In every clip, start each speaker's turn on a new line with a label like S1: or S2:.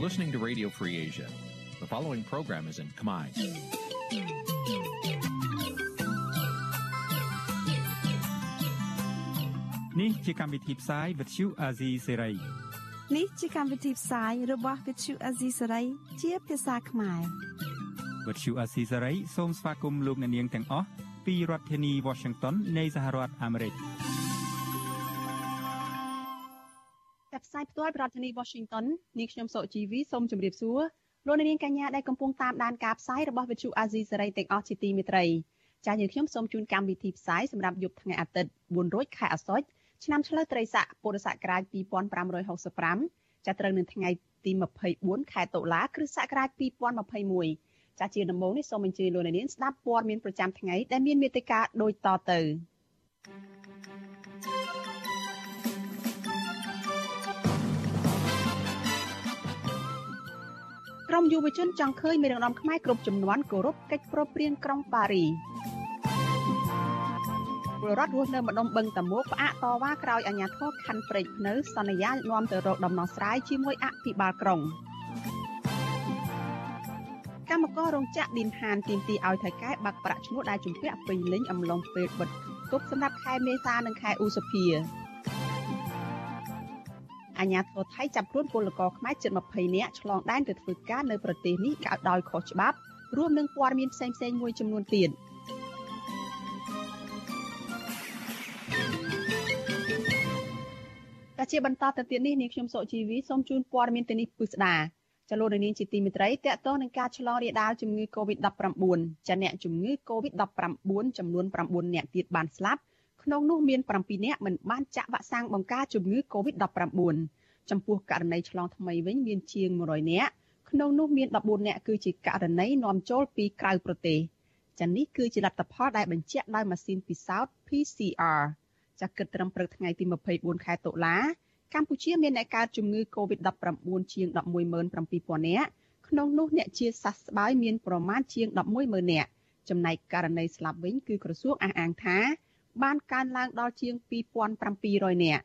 S1: listening to Radio Free Asia. The following program is in Khmer.
S2: នេះជាកម្មវិធីផ្សាយ Vuthu Azizi Serai
S3: នេះជាកម្មវិធីផ្សាយរបស់ Vuthu Azizi Serai ជាភាសាខ្មែរ
S2: Vuthu Azizi Serai សូមស្វាគមន៍លោកអ្នកនាងទាំងអស់ពីរដ្ឋធានី Washington នៃសហរដ្ឋអាមេរិក
S4: ផ្សាយផ្ទាល់ពីរដ្ឋធានី Washington នាងខ្ញុំសុជីវីសូមជម្រាបសួរលោកអ្នកនាងកញ្ញាដែលកំពុងតាមដានការផ្សាយរបស់ Vuthu Azizi Serai ទាំងអស់ជាទីមេត្រីចា៎យើងខ្ញុំសូមជូនកម្មវិធីផ្សាយសម្រាប់យប់ថ្ងៃអាទិត្យ4រោចខែអាសត់ឆ្នាំឆ្លូវត្រីស័កពុរសករាជ2565ចាប់ត្រូវនៅថ្ងៃទី24ខែតុលាគ្រិស្តសករាជ2021ចាជាដំបូងនេះសូមអញ្ជើញលោកអ្នកនាងស្ដាប់ព័ត៌មានប្រចាំថ្ងៃដែលមានមេត្តាដូចតទៅ ក្រមយុវជនចង់ឃើញមេដឹកនាំខ្មែរគ្រប់ចំនួនគោរពកិច្ចប្រព្រឹត្តក្រុងប៉ារីពលរដ្ឋរស់នៅម្ដុំបឹងតាមុកផ្អាកតវ៉ាក្រោយអាជ្ញាធរខណ្ឌព្រែកភ្នៅសន្យានាំទៅរកដំណោះស្រាយជាមួយអភិបាលក្រុងកម្មកររោងចក្រឌីនហានទីមទីឲ្យថៃកែបាក់ប្រាក់ឈ្នួលដែលជំពាក់ពេញលេញអំឡុងពេលបិទគប់សម្រាប់ខែមេសានិងខែឧសភា អាញាធរថៃចាប់ខ្លួនពលករខ្មែរជិត20នាក់ឆ្លងដែនទៅធ្វើការនៅប្រទេសនេះក៏ដោយខុសច្បាប់រួមនឹងព័ត៌មានផ្សេងៗមួយចំនួនទៀត។តែជាបន្តទៅទៀតនេះនាងខ្ញុំសុជីវីសូមជូនព័ត៌មានទៅនេះពិស្ដាចលនានាងជាទីមេត្រីតកតងនឹងការឆ្លងរាលដាលជំងឺ Covid-19 ចាអ្នកជំងឺ Covid-19 ចំនួន9អ្នកទៀតបានស្លាប់ ក្នុងនោះមាន7អ្នកមិនបានចាក់វ៉ាក់សាំងបង្ការជំងឺ Covid-19 ចំពោះករណីឆ្លងថ្មីវិញមានជាង100អ្នកក្នុងនោះមាន14អ្នកគឺជាករណីនាំចូលពីក្រៅប្រទេសចានេះគឺជាលទ្ធផលដែលបញ្ជាក់ដោយម៉ាស៊ីនពិសោធន៍ PCR ចាគិតត្រឹមព្រឹកថ្ងៃទី24ខែតុលាកម្ពុជាមានអ្នកកើតជំងឺ Covid-19 ជាង117,000នាក់ក្នុងនោះអ្នកជាសះស្បើយមានប្រមាណជាង110,000នាក់ចំណែកករណីស្លាប់វិញគឺក្រសួងអះអាងថា បានកើនឡើងដល់ជាង2,700នាក់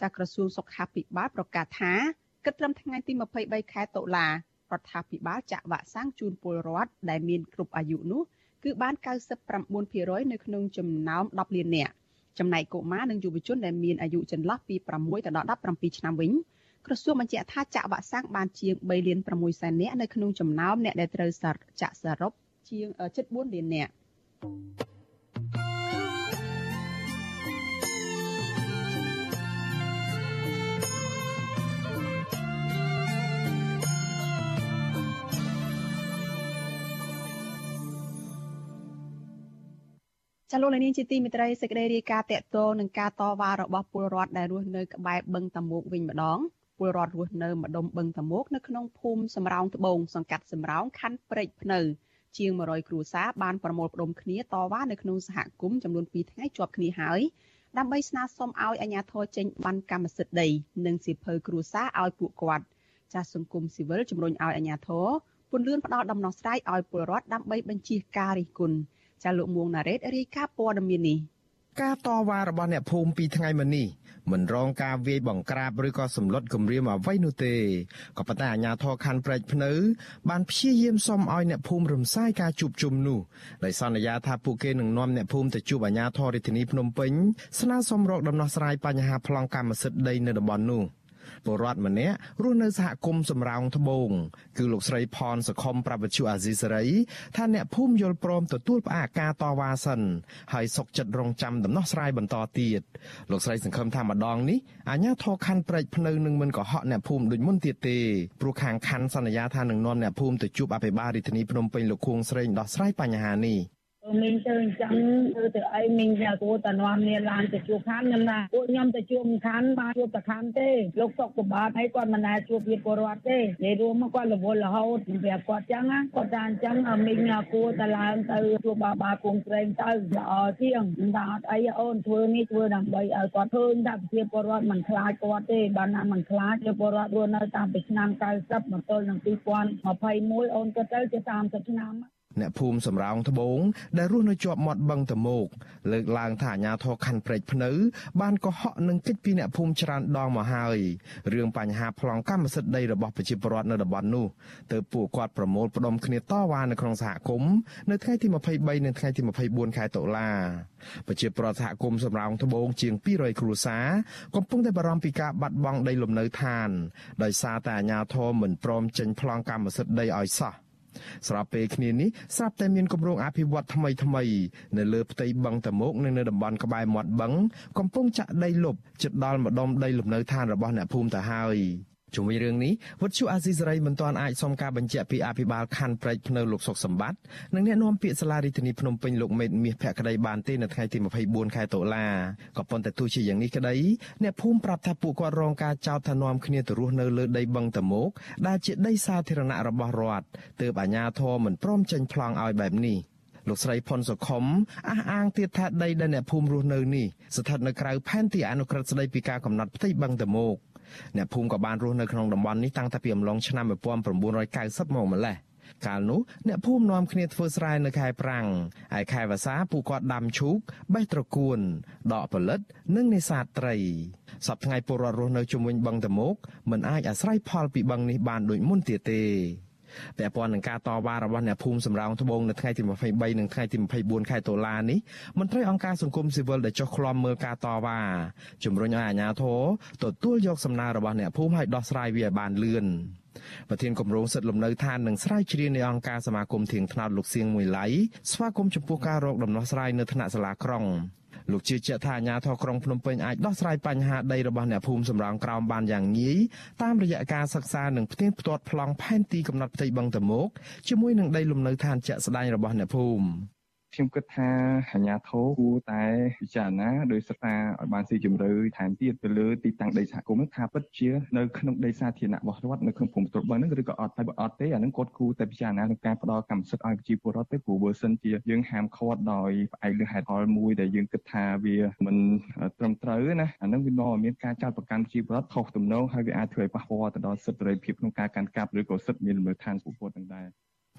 S4: ចាក្រសួងសុខាភិបាលប្រកាសថាគិតត្រឹមថ្ងៃទី23ខែតុលារដ្ឋាភិបាលចាក់វ៉ាក់សាំងជូនពលរដ្ឋដែលមានគ្រប់អាយុនោះគឺបាន99%នៅក្នុងចំណោម10លាននាក់ចំណែកកុមារនិងយុវជនដែលមានអាយុចន្លោះពី6ទៅដល់17ឆ្នាំវិញក្រសួងបញ្ជាក់ថាចាក់វ៉ាក់សាំងបានជាង3លាន6សែននាក់នៅក្នុងចំណោមអ្នកដែលត្រូវចាក់សរុបជាងជិត4លាននាក់ ចលនានាងជាទីមេត្រីសេចក្តីរាយការណ៍តកតងនឹងការតវ៉ារបស់ពលរដ្ឋដែលរស់នៅក្បែរបឹងតាមុកវិញម្ដងពលរដ្ឋរស់នៅម្ដុំបឹងតាមុកនៅក្នុងភូមិសំរោងត្បូងសង្កាត់សំរោងខណ្ឌព្រែកភ្នៅជាង100គ្រួសារបានប្រមូលផ្ដុំគ្នាតវ៉ានៅក្នុងសហគមន៍ចំនួន2ថ្ងៃជាប់គ្នាហើយដើម្បីស្នើសុំឲ្យអាជ្ញាធរចេញបានកម្មសិទ្ធិដី និងសិភើគ្រួសារឲ្យពួកគាត់ចាស់សង្គមស៊ីវិលជំរុញឲ្យអាជ្ញាធរពន្យាផ្ដល់ដំណោះស្រាយឲ្យពលរដ្ឋដើម្បីបញ្ជៀសការរិះគន់ ចាលោកមួងណារ៉េតរាយការណ៍ព័ត៌មាននេះ
S5: ការតវ៉ារបស់អ្នកភូមិពីថ្ងៃមុននេះមិនរងការវាយបង្ក្រាបឬក៏សម្លុតគំរាមអ្វីនោះទេក៏ប៉ុន្តែអាជ្ញាធរខណ្ឌព្រែកភ្នៅ បានព្យាយាមសុំឲ្យអ្នកភូមិរំសាយការជួបជុំនោះដោយសន្យាថាពួកគេនឹងនាំអ្នកភូមិទៅជួបអាជ្ញាធររាជធានីភ្នំពេញស្នើសុំរកដំណោះស្រាយបញ្ហាប្លង់កម្មសិទ្ធិដីនៅតំបន់នោះ។ ពលរដ្ឋម្នាក់រស់នៅសហគមន៍សំរោងត្បូងគឺលោកស្រីផនសខុមប្រវត្តិអាស៊ីសេរីថាអ្នកភូមិយល់ព្រមទទួលផ្អាកការតវ៉ាសិនហើយសុកចិត្តរងចាំដំណោះស្រាយបន្តទៀតលោកស្រីសង្ឃឹមថាម្ដងនេះអាជ្ញាធរខណ្ឌព្រែកភ្នៅនឹងមិនកុហកអ្នកភូមិដូចមុនទៀតទេព្រោះខាងខណ្ឌសន្យាថានឹងនាំអ្នកភូមិទៅជួបអភិបាលរាជធានីភ្នំពេញលោកខួងស្រេងដោះស្រាយបញ្ហានេះ
S6: មីងទៅអញ្ចឹងធ្វើទៅអីមីងថាគួរតែនាំគ្នាឡើងទៅជួបខានខ្ញុំថាពួកខ្ញុំទៅជួបខានបានជួបតែខានទេលោកសុកប្របាទអីគាត់មិនដែលជួបពីពលរដ្ឋទេនិយាយរួមមកគាត់រវល់រហូតពីគាត់អញ្ចឹងគាត់ថាអញ្ចឹងមីងគួរតែឡើងទៅជួបបាបាគង់ត្រេងទៅល្អជាងថាអត់អីអូនធ្វើនេះធ្វើដើម្បីឲ្យគាត់ឃើញថាប្រជាពលរដ្ឋមិនខ្លាចគាត់ទេបានណាមិនខ្លាចពលរដ្ឋរស់នៅតាំងពីឆ្នាំ90មកទល់នឹង2021អូនគាត់ទៅជា30ឆ្នាំ
S5: អ្នកភូមិសំរោងត្បូងដែលរស់នៅជាប់មាត់បឹងតមោកលើកឡើងថាអាញាធរខណ្ឌព្រែកភ្នៅ បានកុហកនឹងកិច្ចពីអ្នកភូមិច្រើនដងមកហើយរឿងបញ្ហាប្លង់កម្មសិទ្ធិដីរបស់ប្រជាពលរដ្ឋនៅតំបន់នោះទើបពួកគាត់ប្រមូលផ្ដុំគ្នាតវ៉ានៅក្នុងសហគមន៍នៅថ្ងៃទី23និងថ្ងៃទី24ខែតុលាប្រជាពលរដ្ឋសហគមន៍សំរោងត្បូងជាង200គ្រួសារកំពុងតែបារម្ភពីការបាត់បង់ដីលំនៅឋាន ដោយសារតែអាជ្ញាធរមិនព្រមចេញប្លង់កម្មសិទ្ធិដីឲ្យសោះ ស្របពេលគ្នានេះស្រាប់តែមានគម្រោងអភិវឌ្ឍថ្មីថ្មីនៅលើផ្ទៃបឹងតមោកនិងនៅតំបន់ក្បែរមាត់បឹងកំពុងចាក់ដីលុបជិតដល់ម្ដុំដីលំនៅឋានរបស់អ្នកភូមិទៅហើយ ជុំវិញរឿងនេះវត្តជូអាស៊ីសេរីមិនទាន់អាចសុំការបញ្ជាក់ពីអភិបាលខណ្ឌព្រែកភ្នៅលោកសុកសម្បត្តិនិងអ្នកនាំពាក្យសាលារដ្ឋាភិបាលភ្នំពេញលោកមេតមាសភក្តីបានទេនៅថ្ងៃទី24ខែតុលាក៏ប៉ុន្តែទោះជាយ៉ាងនេះក្តីអ្នកភូមិប្រាប់ថាពួកគាត់រងការចោទថានាំគ្នាទៅរស់នៅលើដីបឹងតមោកដែលជាដីសាធារណៈរបស់រដ្ឋទើបអាជ្ញាធរមិនព្រមចេញប្លង់ឲ្យបែបនេះលោកស្រីផុនសុខុមអះអាងទៀតថាដីដែលអ្នកភូមិរស់នៅនេះស្ថិតនៅក្រៅផែនទីអនុក្រឹត្យស្តីពីការកំណត់ផ្ទៃបឹងតមោក អ្នកភូមិក៏បានរស់នៅក្នុងតំបន់នេះតាំងតែពីអំឡុងឆ្នាំ1990មកម្ល៉េះកាលនោះអ្នកភូមិនាំគ្នាធ្វើស្រែនៅខែប្រាំងហើយខែវស្សាពួកគាត់ដាំឈូកបេះត្រកួនដកផលិត និងនេសាទត្រីសប្តាហ៍ថ្ងៃពលរដ្ឋរស់នៅជុំវិញបឹងតមោកមិនអាចអាស្រ័យផលពីបឹងនេះបានដូចមុនទៀតទេ ពាក់ព័ន្ធនឹងការតវ៉ារបស់អ្នកភូមិសំរោងត្បូងនៅថ្ងៃទី23និងថ្ងៃទី24ខែតុលានេះមន្ត្រីអង្គការសង្គមស៊ីវិលដែលចុះឃ្លាំមើលការតវ៉ាជំរុញឲ្យអាជ្ញាធរទទួលយកសំណើរបស់អ្នកភូមិឲ្យដោះស្រាយវាឲ្យបានលឿនប្រធានគម្រោងសិទ្ធិលំនៅឋាននិងស្រាវជ្រាវនៃអង្គការសមាគមធៀងថ្នោតលោកសៀងមួយឡៃស្វាគមន៍ចំពោះការរកដំណោះស្រាយនៅថ្នាក់សាលាក្រុង លោកជឿជាក់ថាអាជ្ញាធរក្រុងភ្នំពេញអាចដោះស្រាយបញ្ហាដីរបស់អ្នកភូមិសំរោងក្រោមបានយ៉ាងងាយតាមរយៈការសិក្សានិងផ្ទៀងផ្ទាត់ប្លង់ផែនទីកំណត់ផ្ទៃបឹងតមោកជាមួយនឹងដីលំនៅឋានជាក់ស្ដែងរបស់អ្នកភូមិ
S7: ខ្ញុំគិតថាអាជ្ញាធរគួរតែពិចារណាដោយសិក្សាឲ្យបានស៊ីជម្រៅថែមទៀតទៅលើទីតាំងដីសហគមន៍ថាពិតជានៅក្នុងដីសាធារណៈរបស់រដ្ឋនៅក្នុងភូមិត្រួតបឹងហ្នឹងឬក៏អត់តែបើអត់ទេអាហ្នឹងគាត់គួរតែពិចារណាក្នុងការផ្ដល់កម្មសិទ្ធិឲ្យប្រជាពលរដ្ឋទេព្រោះបើសិនជាយើងហាមឃាត់ដោយផ្អែកលើហេតុផលមួយដែលយើងគិតថាវាមិនត្រឹមត្រូវណាអាហ្នឹងវានាំឲ្យមានការចាត់ប្រកាន់ប្រជាពលរដ្ឋខុសទំនងហើយវាអាចធ្វើឲ្យប៉ះពាល់ទៅដល់សិទ្ធិសេរីភាពក្នុងការកាន់កាប់ឬក៏សិទ្ធិមានលំនៅឋានពលរដ្ឋទាំងដែរ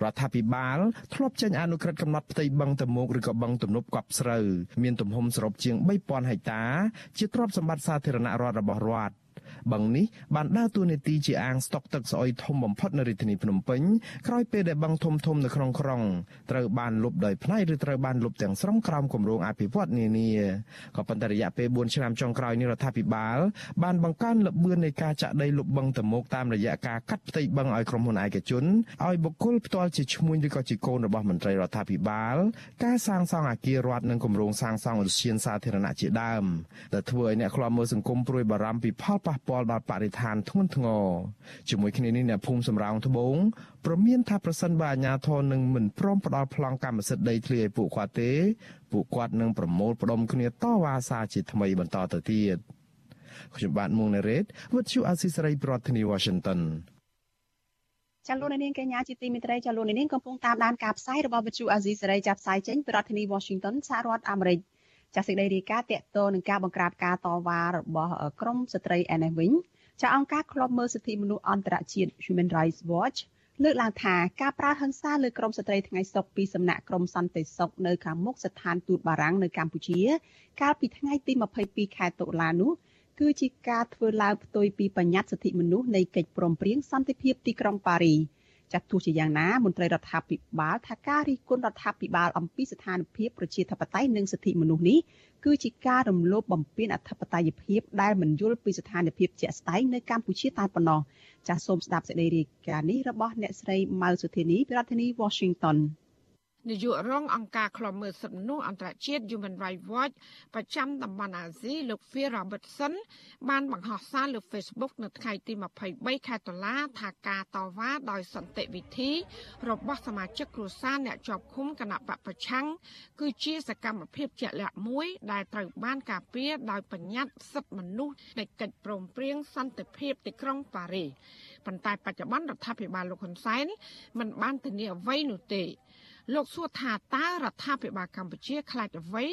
S5: រដ្ឋាភិបាលធ្លាប់ចេញអនុក្រឹត្យកំណត់ផ្ទៃបឹងតមោកឬក៏បឹងទំនប់កប់ស្រូវមានទំហំសរុបជាង3000ហិកតា ជាទ្រព្យសម្បត្តិសាធារណៈរដ្ឋរបស់រដ្ឋ បឹងនេះបានដើរតួនាទីជាអាងស្តុកទឹកស្អុយធំបំផុតនៅរាជធានីភ្នំពេញក្រោយពេលដែលបឹងធំធំនៅក្នុងក្រុងត្រូវបានលុបដោយផ្នែកឬត្រូវបានលុបទាំងស្រុងក្រោមគម្រោងអភិវឌ្ឍនានាក៏ប៉ុន្តែរយៈពេល4ឆ្នាំចុងក្រោយនេះរដ្ឋាភិបាល បានបង្កើនល្បឿននៃការចាក់ដីលុបបឹងតមោកតាមរយៈការកាត់ផ្ទៃបឹងឲ្យក្រុមហ៊ុនឯកជនឲ្យបុគ្គលផ្ទាល់ជាឈ្មួញឬក៏ជាកូនរបស់មន្ត្រីរដ្ឋាភិបាល ការសាងសង់អគាររដ្ឋនិងគម្រោងសាងសង់ឧទ្យានសាធារណៈជាដើមដែលធ្វើឲ្យអ្នកខ្លាំមើលសង្គមព្រួយបារម្ភពីផលប៉ះពាល់ដល់បរិស្ថានធ្ងន់ធ្ងរជាមួយគ្នានេះអ្នកភូមិសំរោងត្បូងប្រមានថាប្រសិនបើអាជ្ញាធរនឹងមិនព្រមផ្ដល់ប្លង់កម្មសិទ្ធិដីធ្លីឲ្យពួកគាត់ទេពួកគាត់នឹងប្រមូលផ្ដុំគ្នាតវ៉ាសារជាថ្មីបន្តទៅទៀតខ្ញុំបាទមុងណារ៉េត With you Asisari ប្រធានាទី Washington
S4: ចាលោកនាងកញ្ញាជាទីមេត្រីចាលោកនាងកំពុងតាមដានការផ្សាយរបស់វិទ្យុអាស៊ីសេរីចាប់ផ្សាយចេញពីរដ្ឋធានី Washington សហរដ្ឋអាមេរិក ចាសសេចក្តីរាយការណ៍តកតទៅនឹងការបង្ក្រាបការតវ៉ារបស់ក្រមស្ត្រីឯនេះវិញចាអង្គការឃ្លាំមើលសិទ្ធិមនុស្សអន្តរជាតិ Human Rights Watch លើកឡើងថាការប្រើហិង្សាលើក្រមស្ត្រីថ្ងៃសុកពីសំណាក់ក្រមសន្តិសុខនៅខាងមុខស្ថានទូតបារាំងនៅកម្ពុជា កាលពីថ្ងៃទី22ខែតុលានោះគឺជាការធ្វើឡើងផ្ទុយពីបញ្ញត្តិសិទ្ធិមនុស្សនៃកិច្ចព្រមព្រៀងសន្តិភាពទីក្រុងប៉ារី ចាត់ទោះជាយ៉ាងណាមន្ត្រីរដ្ឋាភិបាលថាការរិះគន់រដ្ឋាភិបាលអំពីស្ថានភាពប្រជាធិបតេយ្យនិងសិទ្ធិមនុស្សនេះគឺជាការរំលោភបំពានអធិបតេយ្យភាពដែលមិនយល់ពីស្ថានភាពជាក់ស្ដែងនៅកម្ពុជាតែប៉ុណ្ណោះចាសសូមស្ដាប់សេចក្តីរាយការណ៍នេះរបស់អ្នកស្រីម៉ៅសុធានីពីរដ្ឋធានី Washington
S8: នាយករងអង្គការឃ្លាំមើលសិទ្ធិមនុស្សអន្តរជាតិ Human Rights Watch ប្រចាំតំបន់អាស៊ីលោក Phil Robertson បានបង្ហោះសារលើ Facebook នៅថ្ងៃទី23ខែតុលាថាការតវ៉ាដោយសន្តិវិធី របស់សមាជិកគ្រួសារអ្នកជាប់ឃុំគណៈបពប្រឆាំងគឺជាសកម្មភាពជាក់លាក់មួយ ដែលត្រូវបានការពារដោយបញ្ញត្តិសិទ្ធិមនុស្សនៃកិច្ចព្រមព្រៀងសន្តិភាពទីក្រុងប៉ារីសប៉ុន្តែបច្ចុប្បន្នរដ្ឋាភិបាលលោកហ៊ុនសែនមិនបានធានាអ្វីនោះទេ លោកសួរថាតើរដ្ឋាភិបាលកម្ពុជាខ្លាចអ្វី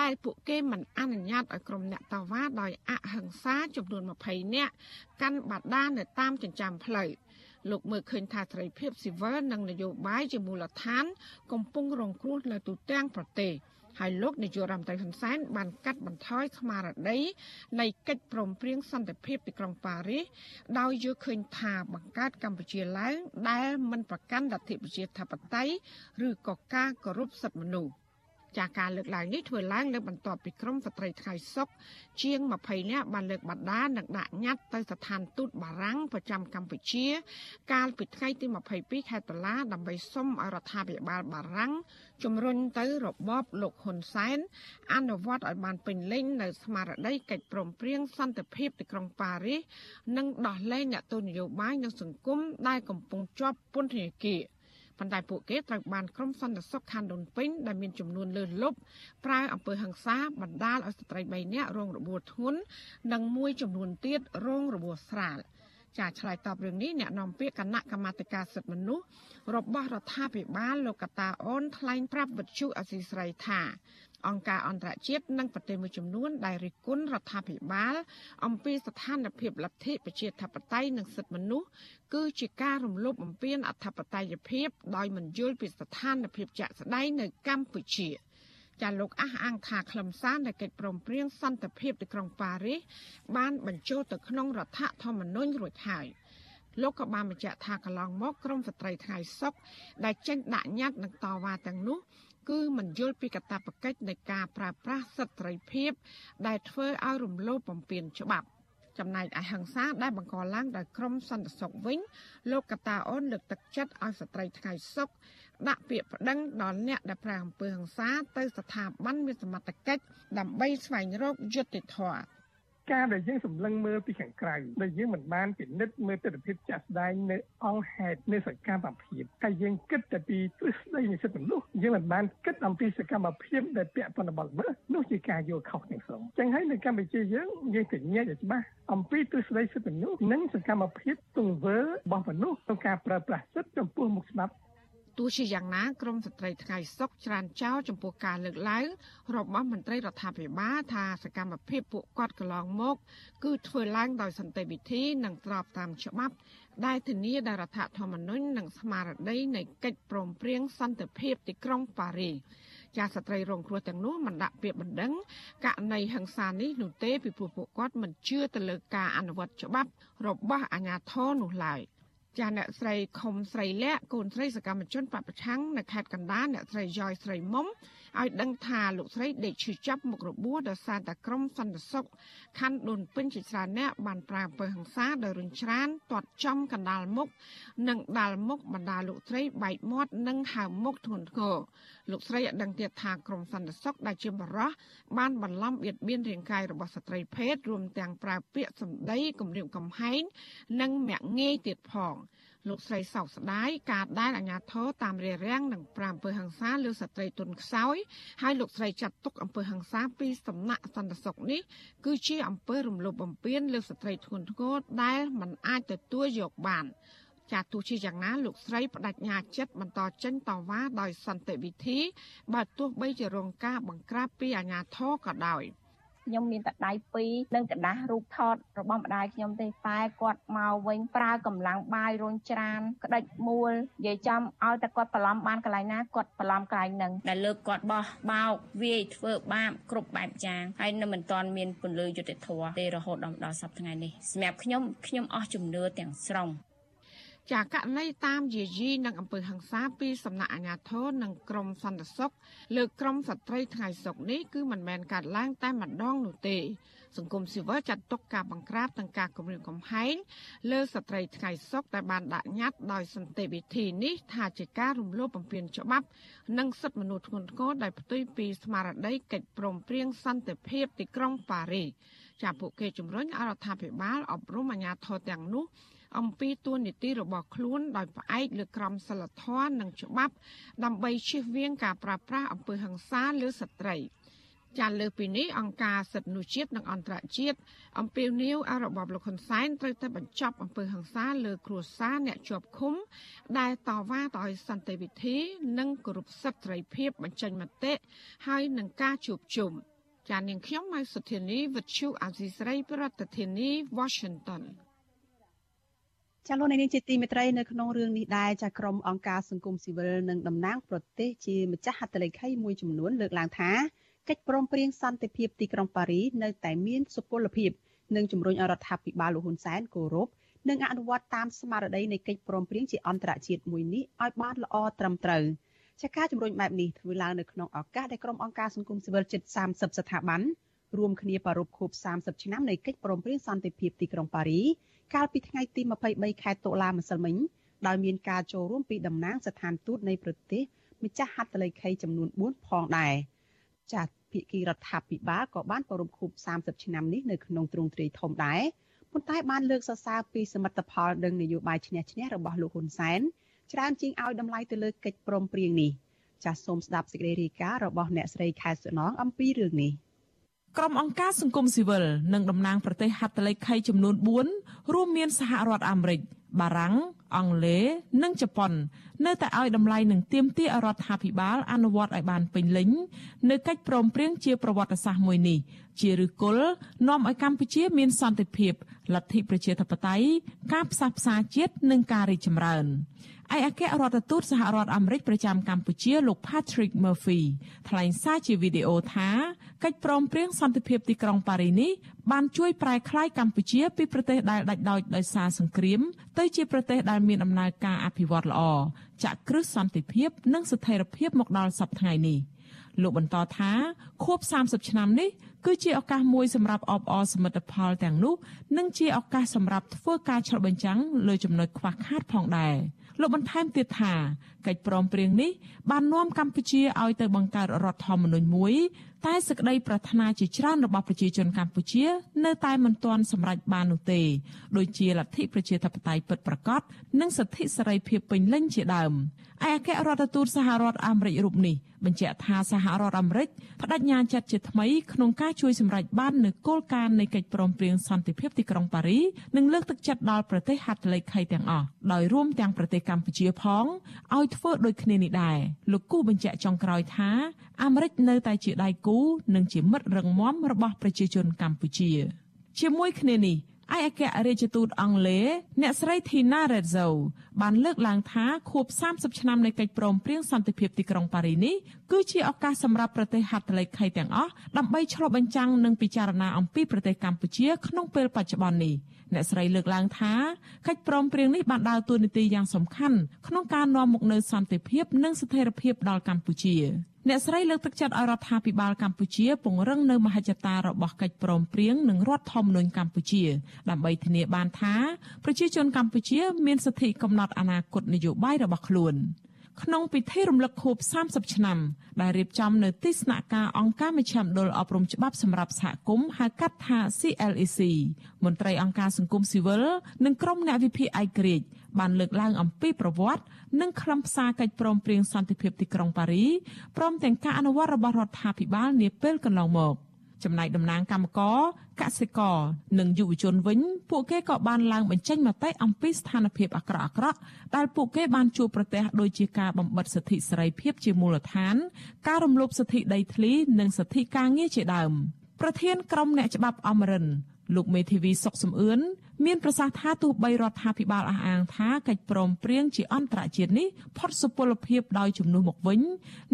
S8: ដែលពួកគេមិនអនុញ្ញាតឲ្យក្រុមអ្នកតវ៉ាដោយអហិង្សាចំនួន20នាក់កាន់បាតានៅតាមចិញ្ចើមផ្លូវលោកមើលឃើញថាសេរីភាពស៊ីវិលនិងនយោបាយជាមូលដ្ឋាន កំពុងរងគ្រោះនៅទូទាំងប្រទេស ហើយលោកនាយករដ្ឋមន្ត្រីហ៊ុនសែនបានកាត់បន្ថយស្មារតីនៃកិច្ចព្រមព្រៀងសន្តិភាពទីក្រុងប៉ារីសដោយយល់ឃើញថាបង្កើតកម្ពុជាឡើងដែលមិនប្រកាន់លទ្ធិប្រជាធិបតេយ្យឬក៏ការគោរពសិទ្ធិមនុស្ស ចាការលើកឡើងនេះធ្វើឡើងលើបន្ទាប់ពីក្រមស្ត្រីថ្ងៃសុកជាង20នាក់បានលើកបដានិងដាក់ញត្តិទៅស្ថានទូតបារាំងប្រចាំកម្ពុជា កាលពីថ្ងៃទី22ខែតុលាដើម្បីសុំឲ្យរដ្ឋាភិបាលបារាំងជំរុញទៅរបបលោកហ៊ុនសែនអនុវត្តឲ្យបានពេញលេញនៅស្មារតីកិច្ចព្រមព្រៀងសន្តិភាពទីក្រុងប៉ារីសនិងដោះលែងអ្នកទោសនយោបាយនិងសង្គមដែលកំពុងជាប់ពន្ធនាគារ ប៉ុន្តែពួកគេត្រូវបានក្រុមសន្តិសុខខណ្ឌដូនពេញដែលមានចំនួនលើសលប់ប្រើអំពើហិង្សាបណ្ដាលឲ្យស្ត្រី3នាក់រងរបួសធ្ងន់និងមួយចំនួនទៀតរងរបួសស្រាលចាឆ្លើយតបរឿងនេះអ្នកនាំពាក្យគណៈកម្មាធិការសិទ្ធិមនុស្សរបស់រដ្ឋាភិបាលលោកកតាអូនថ្លែងប្រាប់វិទ្យុអសីស្រីថា អង្គការអន្តរជាតិនិងប្រទេសមួយចំនួនដែលរិះគន់រដ្ឋាភិបាល អំពីស្ថានភាពលទ្ធិប្រជាធិបតេយ្យនិងសិទ្ធិមនុស្សគឺជាការរំលោភបំពានអធិបតេយ្យភាពដោយមិនយល់ពីស្ថានភាពជាក់ស្ដែងនៅកម្ពុជាចាលោកអះអាងថាខ្លឹមសារនៃកិច្ចព្រមព្រៀងសន្តិភាពទីក្រុងប៉ារីសបានបញ្ចូលទៅក្នុងរដ្ឋធម្មនុញ្ញរួចហើយលោកក៏បានបញ្ជាក់ថាកន្លងមកក្រមស្ត្រីថ្ងៃសុកដែលចេញដាក់ញត្តិនឹងតវ៉ាទាំងនោះ គឺមិនយល់ពីកាតព្វកិច្ចនៃការប្រើប្រាស់សិទ្ធិសេរីភាព ដែលធ្វើឲ្យរំលោភបំពានច្បាប់ចំណែកឯហិង្សាដែលបង្កឡើងដោយក្រុមសន្តិសុខវិញលោកកតាអូនលើកទឹកចិត្តឲ្យស្ត្រីថ្ងៃសុខដាក់ពាក្យប្តឹងដល់អ្នកដែលប្រាអំពើហិង្សាទៅស្ថាប័នមានសមត្ថកិច្ចដើម្បីស្វែងរកយុត្តិធម៌
S9: ការដែលយើងសម្លឹងមើលពីខាងក្រៅដែលយើងមិនបានពិនិត្យមើលទស្សនវិជ្ជាចាស់ស្ដែងនៅអង្គហេតុនៃសកម្មភាពហើយយើងគិតតែពីទ្រឹស្ដីនៃសិទ្ធិមនុស្សយើងមិនបានគិតអំពីសកម្មភាពដែលពាក់ព័ន្ធបលមើលនោះជាការយល់ខុសទាំងស្រុងចឹងហើយនៅកម្ពុជាយើងយើងកញ្ញាឲ្យច្បាស់អំពីទ្រឹស្ដីសិទ្ធិមនុស្សនិងសកម្មភាពទង្វើរបស់មនុស្សក្នុងការប្រើប្រាស់សិទ្ធិចំពោះមុខច្បាប់
S8: ទោះជាយ៉ាងណាក្រមស្ត្រីថ្ងៃសុកច្រានចោលចំពោះការលើកឡើងរបស់មន្ត្រីរដ្ឋាភិបាលថាសកម្មភាពពួកគាត់កន្លងមក គឺធ្វើឡើងដោយសន្តិវិធីនិងស្របតាមច្បាប់ដែលធានាដោយរដ្ឋធម្មនុញ្ញនិងស្មារតីនៃកិច្ចព្រមព្រៀងសន្តិភាពទីក្រុងប៉ារីសចាស្ត្រីរងគ្រោះទាំងនោះមិនដាក់ពាក្យបណ្ដឹងករណីហិង្សានេះនោះទេពីព្រោះពួកគាត់មិនជឿទៅលើការអនុវត្តច្បាប់របស់អាជ្ញាធរនោះឡើយ។ ចាអ្នកស្រីខុំស្រីលាក់កូនស្រីសកម្មជនបពប្រឆាំងនៅខេត្តកណ្ដាលអ្នកស្រីយ៉យស្រីមុំ ឲ្យដឹងថាលោកស្រីដេកឈឺចាប់មុខរបួសដោយសារតែក្រុមសន្តិសុខខណ្ឌដូនពេញជាច្រើនអ្នកបានប្រើអំពើហិង្សាដោយរុញច្រានទាត់ចំកណ្ដាលមុខនិងដាល់មុខបណ្ដាលោកស្រីបែកមាត់និងហើមមុខធ្ងន់ធ្ងរលោកស្រីឲ្យដឹងទៀតថាក្រុមសន្តិសុខដែលជាបរិះបានបន្លំបៀតបៀនរាងកាយរបស់ស្ត្រីភេទរួមទាំងប្រើពាក្យសម្ដីគំរាមកំហែងនិងមាក់ងាយទៀតផង លោកស្រីសោកស្ដាយការដែលអាញាធរតាមរារាំងនឹងប្រាំអំពើហ ংস ាលើស្ត្រីទុនខ្សោយហើយលោកស្រីចាត់ទុកអំពើហ ংস ាពីសំណាក់សន្តិសុខនេះគឺជាអំពើរំលោភបំពានលើស្ត្រីធ្ងន់ធ្ងរដែលមិនអាចទទួលយកបានចាទោះជាយ៉ាងណាលោកស្រីបដិញ្ញាចិត្តបន្តចេញតវ៉ាដោយសន្តិវិធីបើទោះបីជារងការបង្ក្រាបពីអាជ្ញាធរក៏ដោយ។
S10: ខ្ញុំមានតែដៃពីរនិងกระดาษរូបថតរបស់ម្ដាយខ្ញុំទេតែគាត់មកវិញប្រើកម្លាំងបាយរុញច្រានក្តិចមួលនិយាយចំឲ្យតែគាត់បន្លំបានកន្លែងណាគាត់បន្លំកន្លែងហ្នឹងដែលលើកគាត់បោះបោកវាយធ្វើបាបគ្រប់បែបយ៉ាងហើយនៅមិនទាន់មានពលិយុទ្ធធរទេរហូតដល់សប្តាហ៍ថ្ងៃនេះសម្រាប់ខ្ញុំខ្ញុំអស់ជំនឿទាំងស្រុង
S8: ចាករណីតាមយាយីនិងអំពើហ ংস ាពីសំណាក់អាជ្ញាធរនិងក្រមសន្តិសុខលើក្រមស្ត្រីថ្ងៃសុកនេះគឺមិនមែនកាត់ឡើងតែម្ដងនោះទេ សង្គមស៊ីវិលចាត់ទុកការបង្ក្រាបនិងការគំរាមកំហែងលើស្ត្រីថ្ងៃសុកដែលបានដាក់ញត្តិដោយសន្តិវិធីនេះថាជាការរំលោភបំពានច្បាប់ និងសិទ្ធិមនុស្សធ្ងន់ធ្ងរដែលផ្ទុយពីស្មារតីកិច្ចព្រមព្រៀងសន្តិភាពទីក្រុងប៉ារីសចាពួកគេជំរុញឲ្យរដ្ឋាភិបាលអប់រំអាជ្ញាធរទាំងនោះ អំពីទួនាទីរបស់ខ្លួនដោយផ្អែកលើក្រមសីលធម៌និងច្បាប់ ដើម្បីជៀសវាងការប្រាស្រ័យអំពើហិង្សាលើស្ត្រីចាលើពីនេះអង្គការសិទ្ធិមនុស្សជាតិនិងអន្តរជាតិអំពាវនាវឲ្យរបបលោកហ៊ុនសែនត្រូវតែបញ្ចប់អំពើហិង្សាលើគ្រួសារអ្នកជាប់ឃុំ ដែលតវ៉ាដោយសន្តិវិធី និងគោរពសិទ្ធិសេរីភាពបញ្ចេញមតិហើយនឹងការជួបជុំចានាងខ្ញុំម៉ៃសុធានីវិទ្យុអាស៊ីស្រីប្រធានាធិបតី Washington
S4: ចាលោកនាងជាទីមេត្រីនៅក្នុងរឿងនេះដែរចាក្រុមអង្គការសង្គមស៊ីវិលនិងតំណាងប្រទេសជាម្ចាស់ហត្ថលេខីមួយចំនួនលើកឡើងថាកិច្ចព្រមព្រៀងសន្តិភាពទីក្រុងប៉ារីនៅតែមានសុពលភាពនិងជំរុញឲ្យរដ្ឋាភិបាលលោកហ៊ុនសែនគោរពនិងអនុវត្តតាមស្មារតីនៃកិច្ចព្រមព្រៀងជាអន្តរជាតិមួយនេះឲ្យបានល្អត្រឹមត្រូវចាការជំរុញបែបនេះធ្វើឡើងនៅក្នុងឱកាសដែលក្រុមអង្គការសង្គមស៊ីវិលជិត30ស្ថាប័នរួមគ្នាប្រារព្ធខួប30ឆ្នាំនៃកិច្ចព្រមព្រៀងសន្តិភាពទីក្រុងប៉ារី កាលពីថ្ងៃទី23ខែតុលាម្សិលមិញដោយមានការចូលរួមពីតំណាងស្ថានទូតនៃប្រទេសម្ចាស់ហត្ថលេខីចំនួន4ផងដែរចាត់ភាគីរដ្ឋាភិបាលក៏បានប្រារព្ធខួប30ឆ្នាំនេះនៅក្នុងទ្រង់ទ្រាយធំដែរប៉ុន្តែបានលើកសរសើរពីសមិទ្ធផលនិងនយោបាយឈ្នះឈ្នះរបស់លោកហ៊ុនសែនច្រើនជាងឲ្យតម្លៃទៅលើកិច្ចព្រមព្រៀងនេះចាសសូមស្ដាប់សេចក្តីរាយការណ៍របស់អ្នកស្រីខែសុណងអំពីរឿងនេះ
S11: ក្រុមអង្គការសង្គមស៊ីវិលនិងតំណាងប្រទេសហត្ថលេខីចំនួន4រួមមានសហរដ្ឋអាមេរិកបារាំងអង់គ្លេសនិងជប៉ុន នៅតែឲ្យតម្លៃនឹងទៀមទារដ្ឋាភិបាលអនុវត្តឲ្យបានពេញលេញនៅកិច្ចព្រមព្រៀងជាប្រវត្តិសាស្ត្រមួយនេះជាឫសគល់នាំឲ្យកម្ពុជាមានសន្តិភាពលទ្ធិប្រជាធិបតេយ្យការផ្សះផ្សាជាតិនិងការរីកចម្រើនឯកអគ្គរដ្ឋទូតសហរដ្ឋអាមេរិកប្រចាំកម្ពុជាលោក Patrick Murphy ថ្លែងសារជាវីដេអូថាកិច្ចព្រមព្រៀងសន្តិភាពទីក្រុងប៉ារីនេះបានជួយប្រែក្លាយកម្ពុជាពីប្រទេសដែលដាច់ដោចដោយសារសង្គ្រាមទៅជាប្រទេសដែលមានដំណើរការអភិវឌ្ឍល្អចាក់គ្រឹះសន្តិភាព និងស្ថិរភាពមកដល់សប្តាហ៍នេះលោកបន្តថាខួប30ឆ្នាំនេះគឺជាឱកាសមួយសម្រាប់អបអរសមិទ្ធផលទាំងនោះនិងជាឱកាសសម្រាប់ធ្វើការឆ្លុះបញ្ចាំងលើចំណុចខ្វះខាតផងដែរលោកបន្ថែមទៀតថា កិច្ចព្រមព្រៀងនេះបាននាំកម្ពុជាឲ្យទៅបង្កើតរដ្ឋធម្មនុញ្ញមួយ តែសេចក្តីប្រាថ្នាជាច្រើនរបស់ប្រជាជនកម្ពុជា នៅតែមិនទាន់សម្រេចបាននោះទេដូចជាលទ្ធិប្រជាធិបតេយ្យពិតប្រាកដនិងសិទ្ធិសេរីភាពពេញលេញជាដើមឯអគ្គរដ្ឋទូតសហរដ្ឋអាមេរិករូបនេះបញ្ជាក់ថាសហរដ្ឋអាមេរិកបដិញ្ញាចិត្តជាថ្មីក្នុងការជួយសម្រេចបាននូវគោលការណ៍នៃកិច្ចព្រមព្រៀងសន្តិភាពទីក្រុងប៉ារីនិងលើកទឹកចិត្តដល់ប្រទេសហត្ថលេខីទាំងអស់ដោយរួមទាំងប្រទេសកម្ពុជាផងឲ្យធ្វើដូចគ្នានេះដែរលោកគូបញ្ជាក់ចុងក្រោយថាអាមេរិកនៅតែជាដៃគូនិងជាមិត្តរឹងមាំរបស់ប្រជាជនកម្ពុជា ជាមួយគ្នានេះ ឯកអគ្គរដ្ឋទូតអង់គ្លេសអ្នកស្រី Tina Rezzo បានលើកឡើងថាខួប30ឆ្នាំនៃកិច្ចព្រមព្រៀងសន្តិភាពទីក្រុងប៉ារីនេះគឺជាឱកាសសម្រាប់ប្រទេសហត្ថលេខីទាំងអស់ដើម្បីឆ្លុះបញ្ចាំងនិងពិចារណាអំពីប្រទេសកម្ពុជាក្នុងពេលបច្ចុប្បន្ននេះអ្នកស្រីលើកឡើងថាកិច្ចព្រមព្រៀងនេះបានដើរតួនាទីយ៉ាងសំខាន់ក្នុងការនាំមកនូវសន្តិភាពនិងស្ថិរភាពដល់កម្ពុជា អ្នកស្រីលើកទឹកចិត្តឲ្យរដ្ឋាភិបាលកម្ពុជាពង្រឹងនៅមហិច្ឆតារបស់កិច្ចព្រមព្រៀងនិងរដ្ឋធម្មនុញ្ញកម្ពុជា ដើម្បីធានាបានថាប្រជាជនកម្ពុជា មានសិទ្ធិកំណត់អនាគតនយោបាយរបស់ខ្លួនក្នុងពិធីរំលឹកខួប30ឆ្នាំដែលរៀបចំនៅទីស្នាក់ការអង្គការមជ្ឈមណ្ឌលអប់រំច្បាប់សម្រាប់សហគមន៍ហៅកាត់ថា CLEC មន្ត្រីអង្គការសង្គមស៊ីវិលនិងក្រុមអ្នកវិភាគឯករាជ្យ បានលើកឡើងអំពីប្រវត្តិនិងខ្លឹមសារកិច្ចព្រមព្រៀងសន្តិភាពទីក្រុងប៉ារីព្រមទាំងការអនុវត្តរបស់រដ្ឋាភិបាលនាពេលកន្លងមកចំណែកតំណាងកម្មករកសិករនិងយុវជនវិញពួកគេក៏បានឡើងបញ្ចេញមតិអំពីស្ថានភាពអាក្រក់អាក្រក់ដែលពួកគេបានជួបប្រទះដូចជាការបំបិទសិទ្ធិសេរីភាពជាមូលដ្ឋាន ការរំលោភសិទ្ធិដីធ្លី និងសិទ្ធិការងារជាដើមប្រធានក្រុមអ្នកច្បាប់អមរិនលោកមេធាវីសុកសំអឿន មានប្រសាសន៍ថាទោះបីរដ្ឋាភិបាលអះអាងថាកិច្ចព្រមព្រៀងជាអន្តរជាតិនេះផុតសុពលភាពដោយជំនួសមកវិញ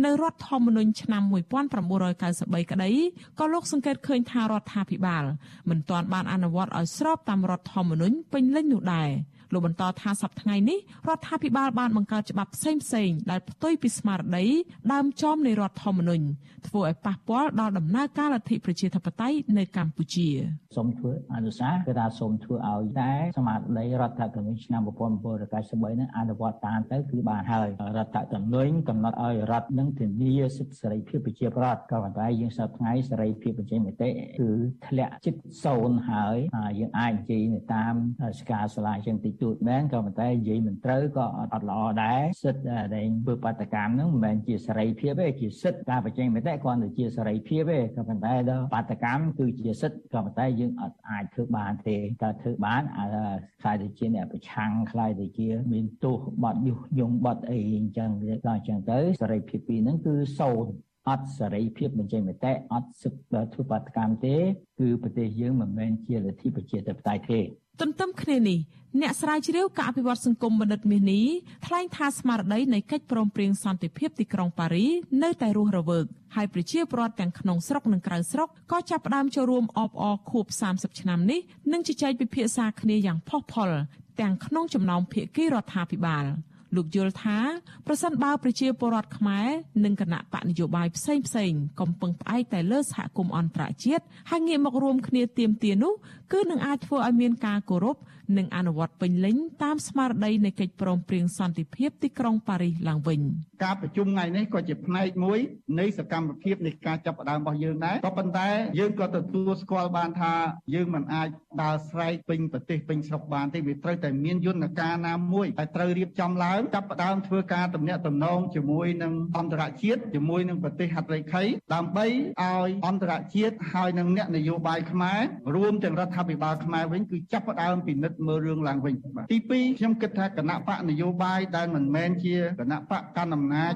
S11: នៅរដ្ឋធម្មនុញ្ញឆ្នាំ1993ក្តីក៏លោកសង្កេតឃើញថារដ្ឋាភិបាលមិនទាន់បានអនុវត្តឲ្យស្របតាមរដ្ឋធម្មនុញ្ញពេញលេញនោះដែរ។ លោកបន្តថាសប្តាហ៍ថ្ងៃនេះរដ្ឋាភិបាលបានបង្កើតច្បាប់ផ្សេងផ្សេងដែលផ្ទុយពីស្មារតីដើមចមនៃរដ្ឋធម្មនុញ្ញធ្វើឲ្យប៉ះពាល់ដល់ដំណើរការលទ្ធិប្រជាធិបតេយ្យនៅកម្ពុជា
S12: សូមធ្វើអនុសាសន៍គឺថាសូមធ្វើឲ្យដែរស្មារតីរដ្ឋធម្មនុញ្ញឆ្នាំ1993នឹងអនុវត្តតាមទៅគឺបានហើយរដ្ឋធម្មនុញ្ញកំណត់ឲ្យរដ្ឋនឹងធានាសិទ្ធិសេរីភាពប្រជាប្រដ្ឋក៏ប៉ុន្តែយើងសប្តាហ៍ថ្ងៃសេរីភាពបញ្ចេញមតិគឺធ្លាក់ជិតសូន្យហើយយើងអាចនិយាយតាមស្កាសាលាជាងតិចតួចមែនក៏ប៉ុន្តែនិយាយមិនត្រូវក៏អត់ល្អដែរសិទ្ធិដែលធ្វើបាតកម្មហ្នឹងមិនមែនជាសេរីភាពទេជាសិទ្ធិការបញ្ចេញមតិគ្រាន់តែជាសេរីភាពទេក៏ប៉ុន្តែដល់បាតកម្មគឺជាសិទ្ធិក៏ប៉ុន្តែយើងអត់អាចធ្វើបានទេតែធ្វើបានអាខ្លាយទៅជាអ្នកប្រឆាំងខ្លាយទៅជា មានទោសបត់យុះយងបត់អីអញ្ចឹងដល់អញ្ចឹងទៅសេរីភាពពីរហ្នឹងគឺសូន្យអត់សេរីភាពបញ្ចេញមតិអត់សិទ្ធិធ្វើបាតកម្មទេ គឺប្រទេសយើងមិនមែនជាលទ្ធិប្រជាធិបតេយ្យទេ
S11: ទន្ទឹមគ្នានេះអ្នកស្រាវជ្រាវការអភិវឌ្ឍសង្គមបណ្ឌិតមាសនេះថ្លែងថាស្មារតីនៃកិច្ចព្រមព្រៀងសន្តិភាពទីក្រុងប៉ារីនៅតែរស់រវើកហើយប្រជាពលរដ្ឋទាំងក្នុងស្រុកនិងក្រៅស្រុកក៏ចាប់ផ្ដើមចូលរួមអបអរខួប30ឆ្នាំនេះនិងជជែកពិភាក្សាគ្នាយ៉ាងផុសផុលទាំងក្នុងចំណោមភាគីរដ្ឋាភិបាល។ លោកយល់ថាប្រសិនបើប្រជាពលរដ្ឋខ្មែរនិងគណៈបកនយោបាយផ្សេងផ្សេងកំពុងផ្អែកតែលើសហគមន៍អន្តរជាតិហើយងាកមករួមគ្នាទៀមទានោះគឺនឹងអាចធ្វើឲ្យមានការគោរព និងអនុវត្តពេញលេញតាមស្មារតីនៃកិច្ចព្រមព្រៀងសន្តិភាពទីក្រុងប៉ារីសឡើងវិញ
S13: ការប្រជុំថ្ងៃនេះក៏ជាផ្នែកមួយនៃសកម្មភាពនៃការចាប់ផ្ដើមរបស់យើងដែរក៏ប៉ុន្តែយើងក៏ទទួលស្គាល់បានថាយើងមិនអាចដើរស្រែកពេញប្រទេសពេញស្រុកបានទេវាត្រូវតែមានយន្តការណាមួយដែលត្រូវរៀបចំឡើងចាប់ផ្ដើមធ្វើការទំនាក់ទំនងជាមួយនឹងអន្តរជាតិជាមួយនឹងប្រទេសហត្ថលេខីដើម្បីឲ្យអន្តរជាតិហើយនឹងអ្នកនយោបាយខ្មែររួមទាំងរដ្ឋាភិបាលខ្មែរវិញគឺចាប់ផ្ដើមពិនិត្យមើលរឿងឡើងវិញបាទទី2ខ្ញុំគិតថាគណៈបកនយោបាយដែលមិនមែនជាគណៈបកកណ្ដាលអំណាច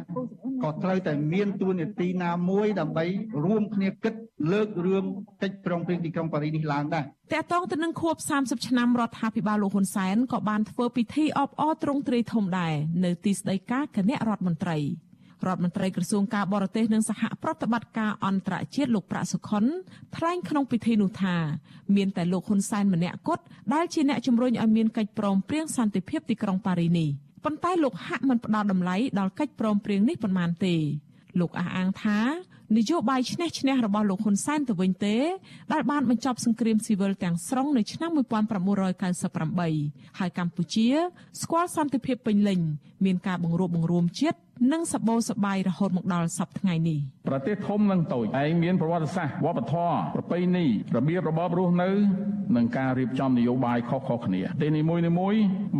S13: ក៏ត្រូវតែមានទួនាទីណាមួយដើម្បីរួមគ្នាគិតលើករឿងកិច្ចប្រឹងប្រែងទីក្រុងប៉ារីសនេះឡើងដែរ
S11: តកតងទៅនឹងខួប30ឆ្នាំរដ្ឋាភិបាលលោកហ៊ុនសែនក៏បានធ្វើពិធីអបអរទ្រង់ទ្រាយធំដែរនៅទីស្តីការគណៈរដ្ឋមន្ត្រី រដ្ឋមន្ត្រីក្រសួងការបរទេសនិងសហប្រតិបត្តិការអន្តរជាតិលោកប្រាក់សុខុនថ្លែងក្នុងពិធីនោះថាមានតែលោកហ៊ុនសែនម្នាក់គត់ដែលជាអ្នកជំរុញឲ្យមានកិច្ចព្រមព្រៀងសន្តិភាពទីក្រុងប៉ារីនេះប៉ុន្តែលោកហាក់មិនផ្ដល់តម្លៃដល់កិច្ចព្រមព្រៀងនេះប៉ុន្មានទេលោកអះអាងថានយោបាយឈ្នះឈ្នះរបស់លោកហ៊ុនសែនទៅវិញទេដែលបានបញ្ចប់សង្គ្រាមស៊ីវិលទាំងស្រុងនៅឆ្នាំ1998ហើយកម្ពុជា ស្គាល់សន្តិភាពពេញលេញមានការបង្រួបបង្រួមជាតិ និងសបោសបាយរហូតមកដល់សប្តាហ៍ថ្ងៃនេះ
S14: ប្រទេសធំនិងតូចឯងមានប្រវត្តិសាស្ត្រវប្បធម៌ប្រពៃណីរបៀបរបបរស់នៅនិងការរៀបចំនយោបាយខុសៗគ្នាទីនីមួយៗ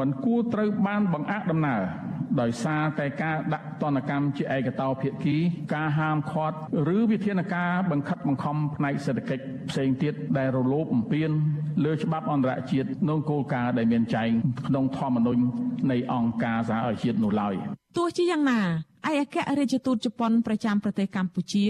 S14: មិនគួរត្រូវបានបង្អាក់ដំណើរដោយសារតែការដាក់ទណ្ឌកម្មជាឯកតោភាគីការហាមឃាត់ឬវិធានការបង្ខិតបង្ខំផ្នែកសេដ្ឋកិច្ចផ្សេងទៀតដែលរលោភបំពានលើច្បាប់អន្តរជាតិនិងគោលការណ៍ដែលមានចែងក្នុងធម្មនុញ្ញនៃអង្គការសហប្រជាជាតិនោះឡើយ
S11: ទោះជាយ៉ាងណា ឯកអគ្គរដ្ឋទូតជប៉ុនប្រចាំប្រទេសកម្ពុជា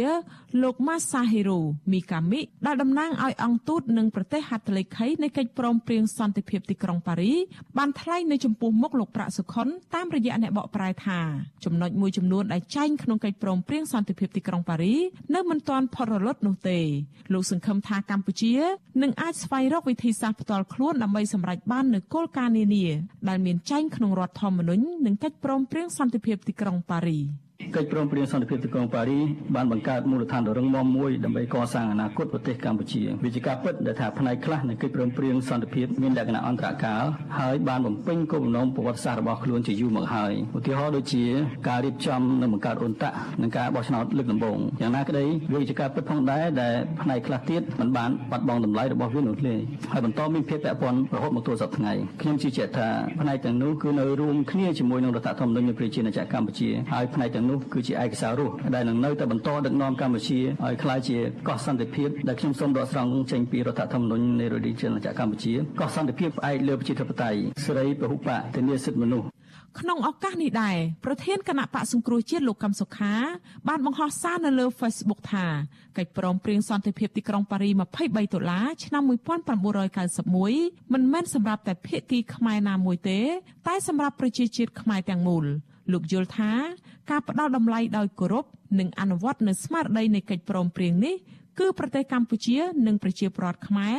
S11: លោក Masahiro Mikami ដែលតំណាងឲ្យអង្គទូតនឹងប្រទេសហត្ថលេខីនៃកិច្ចព្រមព្រៀងសន្តិភាពទីក្រុងប៉ារីបានថ្លែងនៅចំពោះមុខលោកប្រាក់សុខុនតាមរយៈអ្នកបកប្រែថាចំណុចមួយចំនួនដែលចែងក្នុងកិច្ចព្រមព្រៀងសន្តិភាពទីក្រុងប៉ារីនៅមិនទាន់ផុតរលត់នោះទេលោកសង្ឃឹមថាកម្ពុជានឹងអាចស្វែងរកវិធីសាស្ត្រផ្ទាល់ខ្លួនដើម្បីសម្រេចបាននូវគោលការណ៍នានាដែលមានចែងក្នុងរដ្ឋធម្មនុញ្ញនិងកិច្ចព្រមព្រៀងសន្តិភាពទីក្រុងប៉ារី
S15: កិច្ចព្រមព្រៀងសន្តិភាពទីក្រុងប៉ារីបានបង្កើតមូលដ្ឋានដ៏រឹងមាំមួយដើម្បីកសាងអនាគតប្រទេសកម្ពុជាវាជាការពិតដែលថាផ្នែកខ្លះនៃកិច្ចព្រមព្រៀងសន្តិភាពមានលក្ខណៈអន្តរកាលហើយបានបំពេញគោលបំណងប្រវត្តិសាស្ត្ររបស់ខ្លួនជាយូរមកហើយឧទាហរណ៍ដូចជាការរៀបចំនិងបង្កើតអ៊ុនតាក់និងការបោះឆ្នោតលើកដំបូងយ៉ាងណាក្តីវាជាការពិតផងដែរដែលផ្នែកខ្លះទៀតមិនបានបាត់បង់តម្លៃរបស់វានោះទេហើយបន្តមានភាពពាក់ព័ន្ធរហូតមកទល់សប្តាហ៍ថ្ងៃខ្ញុំជឿជាក់ថាផ្នែកទាំងនោះគឺនៅរួមគ្នាជាមួយនឹងរដ្ឋធម្មនុញ្ញនៃប្រជាណាចក្រកម្ពុជាហើយផ្នែកទាំងនោះគឺជាឯកសាររស់ដែលនឹងនៅតែបន្តដឹកនាំកម្ពុជាឲ្យក្លាយជាកោះសន្តិភាពដែលខ្ញុំសូមដកស្រង់ចេញពីរដ្ឋធម្មនុញ្ញនៃរដ្ឋាភិបាលកម្ពុជាកោះសន្តិភាពផ្អែកលើប្រជាធិបតេយ្យសេរីពហុបកធានាសិទ្ធិមនុស្ស
S11: ក្នុងឱកាសនេះដែរប្រធានគណៈបកសង្គ្រោះជាតិលោកកឹមសុខា បានបង្ហោះសារនៅលើ Facebook ថាកិច្ចព្រមព្រៀងសន្តិភាពទីក្រុងប៉ារី23ដុល្លារឆ្នាំ1991មិនមែនសម្រាប់តែភាគីខ្មែរណាមួយទេ តែសម្រាប់ប្រជាជាតិខ្មែរទាំងមូល លោកយល់ថាការផ្ដល់តម្លៃដោយគោរពនិងអនុវត្តនៅស្មារតីនៃកិច្ចព្រមព្រៀងនេះគឺប្រទេសកម្ពុជានិងប្រជាពលរដ្ឋខ្មែរ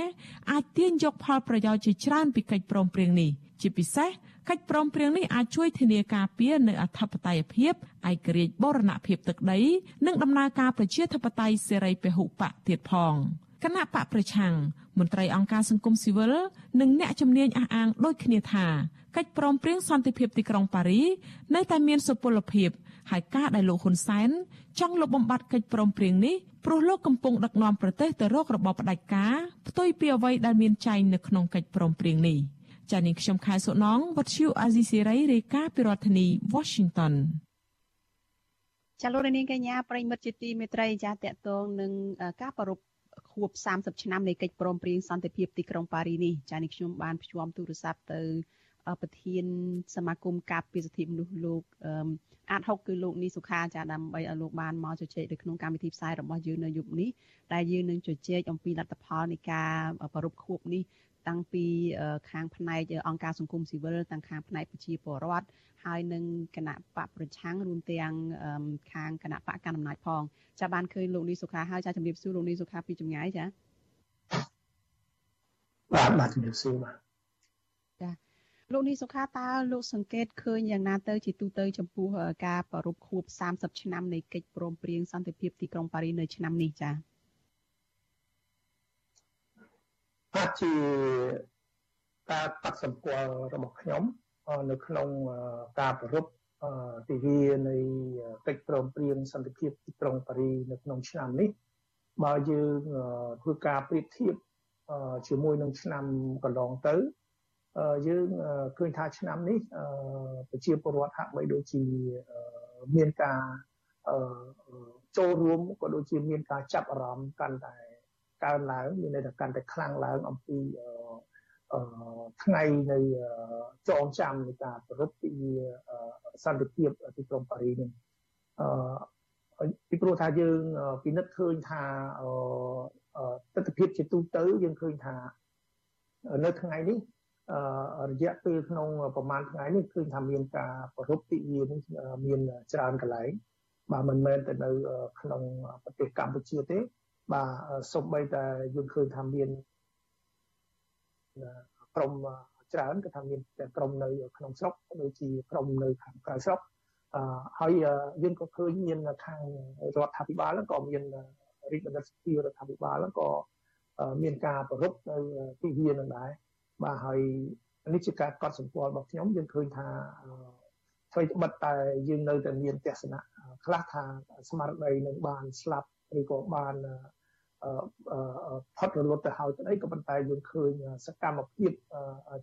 S11: អាចទាញយកផលប្រយោជន៍ជាច្រើនពីកិច្ចព្រមព្រៀងនេះជាពិសេសកិច្ចព្រមព្រៀងនេះអាចជួយធានាការពារនៅអធិបតេយ្យភាពឯករាជ្យបូរណភាពទឹកដី និងដំណើរការប្រជាធិបតេយ្យសេរីពហុបកទៀតផង គណៈបកប្រឆាំងមន្ត្រីអង្គការសង្គមស៊ីវិលនិងអ្នកជំនាញអះអាងដូចគ្នាថាកិច្ចព្រមព្រៀងសន្តិភាពទីក្រុងប៉ារីនៅតែមានសុពលភាពហើយការដែលលោកហ៊ុនសែនចង់លុបបំបាត់កិច្ចព្រមព្រៀងនេះព្រោះលោកកំពុងដឹកនាំប្រទេសទៅរករបបផ្ដាច់ការផ្ទុយពីអ្វីដែលមានចែងនៅក្នុងកិច្ចព្រមព្រៀងនេះចា៎នាងខ្ញុំខែសុណងវັດឈូអាស៊ីសេរីរាយការណ៍ពីរដ្ឋធានី Washington
S4: ចាលោកនាងកញ្ញាប្រិមិត្តជាទីមេត្រីចាតកតងនឹងការប្រព ខួប30ឆ្នាំនៃកិច្ចព្រមព្រៀងសន្តិភាពទីក្រុងប៉ារីនេះចានេះខ្ញុំបានភ្ជាប់ទូរស័ព្ទទៅប្រធានសមាគមការពារសិទ្ធិមនុស្សលោកអាត6គឺលោកនីសុខាចាដើម្បីឲ្យលោកបានមកជជែកនៅក្នុងកម្មវិធីផ្សាយរបស់យើងនៅយប់នេះដែលយើងនឹងជជែកអំពីលទ្ធផលនៃការប្រពខួបនេះតាំងពីខាងផ្នែកអង្គការសង្គមស៊ីវិលទាំងខាងផ្នែកប្រជាពលរដ្ឋ ហើយនឹងគណៈបកប្រឆាំងរួមទាំងខាងគណៈបកកណ្ដាលអំណាចផងចាបានឃើញលោកនីសុខាហើយចាជំរាបសួរលោកនីសុខាពីចម្ងាយចា
S16: បាទបាទជំរាបសួរបាទ
S4: ចាលោកនីសុខាតើលោកសង្កេតឃើញយ៉ាងណាទៅជាទូទៅចំពោះការប្រារព្ធខួប30ឆ្នាំនៃកិច្ចព្រមព្រៀងសន្តិភាពទីក្រុងប៉ារីសនៅឆ្នាំនេះចា
S16: អាចជាការតាត់សម្គាល់របស់ខ្ញុំ នៅក្នុងការប្រពទិវានៃកិច្ចព្រមព្រៀងសន្តិភាពទីក្រុងប៉ារីនៅក្នុងឆ្នាំនេះបើយើងធ្វើការប្រៀបធៀបជាមួយនឹងឆ្នាំកន្លងទៅយើងឃើញថាឆ្នាំនេះប្រជាពលរដ្ឋហាក់បីដូចជាមានការចូលរួមក៏ដូចជាមានការចាប់អារម្មណ៍កាន់តែកើនឡើងមានន័យថាកាន់តែខ្លាំងឡើងអំពី ថ្ងៃនៃចងចាំនៃការប្រពៃពីសន្តិភាពទីក្រុងប៉ារីសនេះអឺពីព្រោះថាយើងពិនិត្យឃើញថាទស្សនវិជ្ជាជាទូទៅយើងឃើញថានៅថ្ងៃនេះរយៈពេលក្នុងប្រហែលថ្ងៃនេះឃើញថាមានការប្រពៃពីនេះមានច្រើនកន្លែងបាទមិនមែនតែនៅក្នុងប្រទេសកម្ពុជាទេបាទសូម្បីតែយើងឃើញថាមាន ក្រមច្រើនគឺថាមានតែក្រមនៅក្នុងស្រុកដូចជាក្រមនៅខាងក្រៅស្រុកអឺហើយយើងក៏ឃើញមានខាងរដ្ឋាភិបាលក៏មានរាជបណ្ឌិតសភារដ្ឋាភិបាលក៏មានការប្រពៃនៅទីវានឹងដែរបាទហើយនេះជាការកត់សម្គាល់របស់ខ្ញុំយើងឃើញថាអ្វីត្បិតតែយើងនៅតែមានទស្សនៈខ្លះថាស្មារតីនឹងបានស្លាប់ឬក៏បាន ផុតរលត់ទៅហើយទៅអីក៏ប៉ុន្តែយើងឃើញសកម្មភាព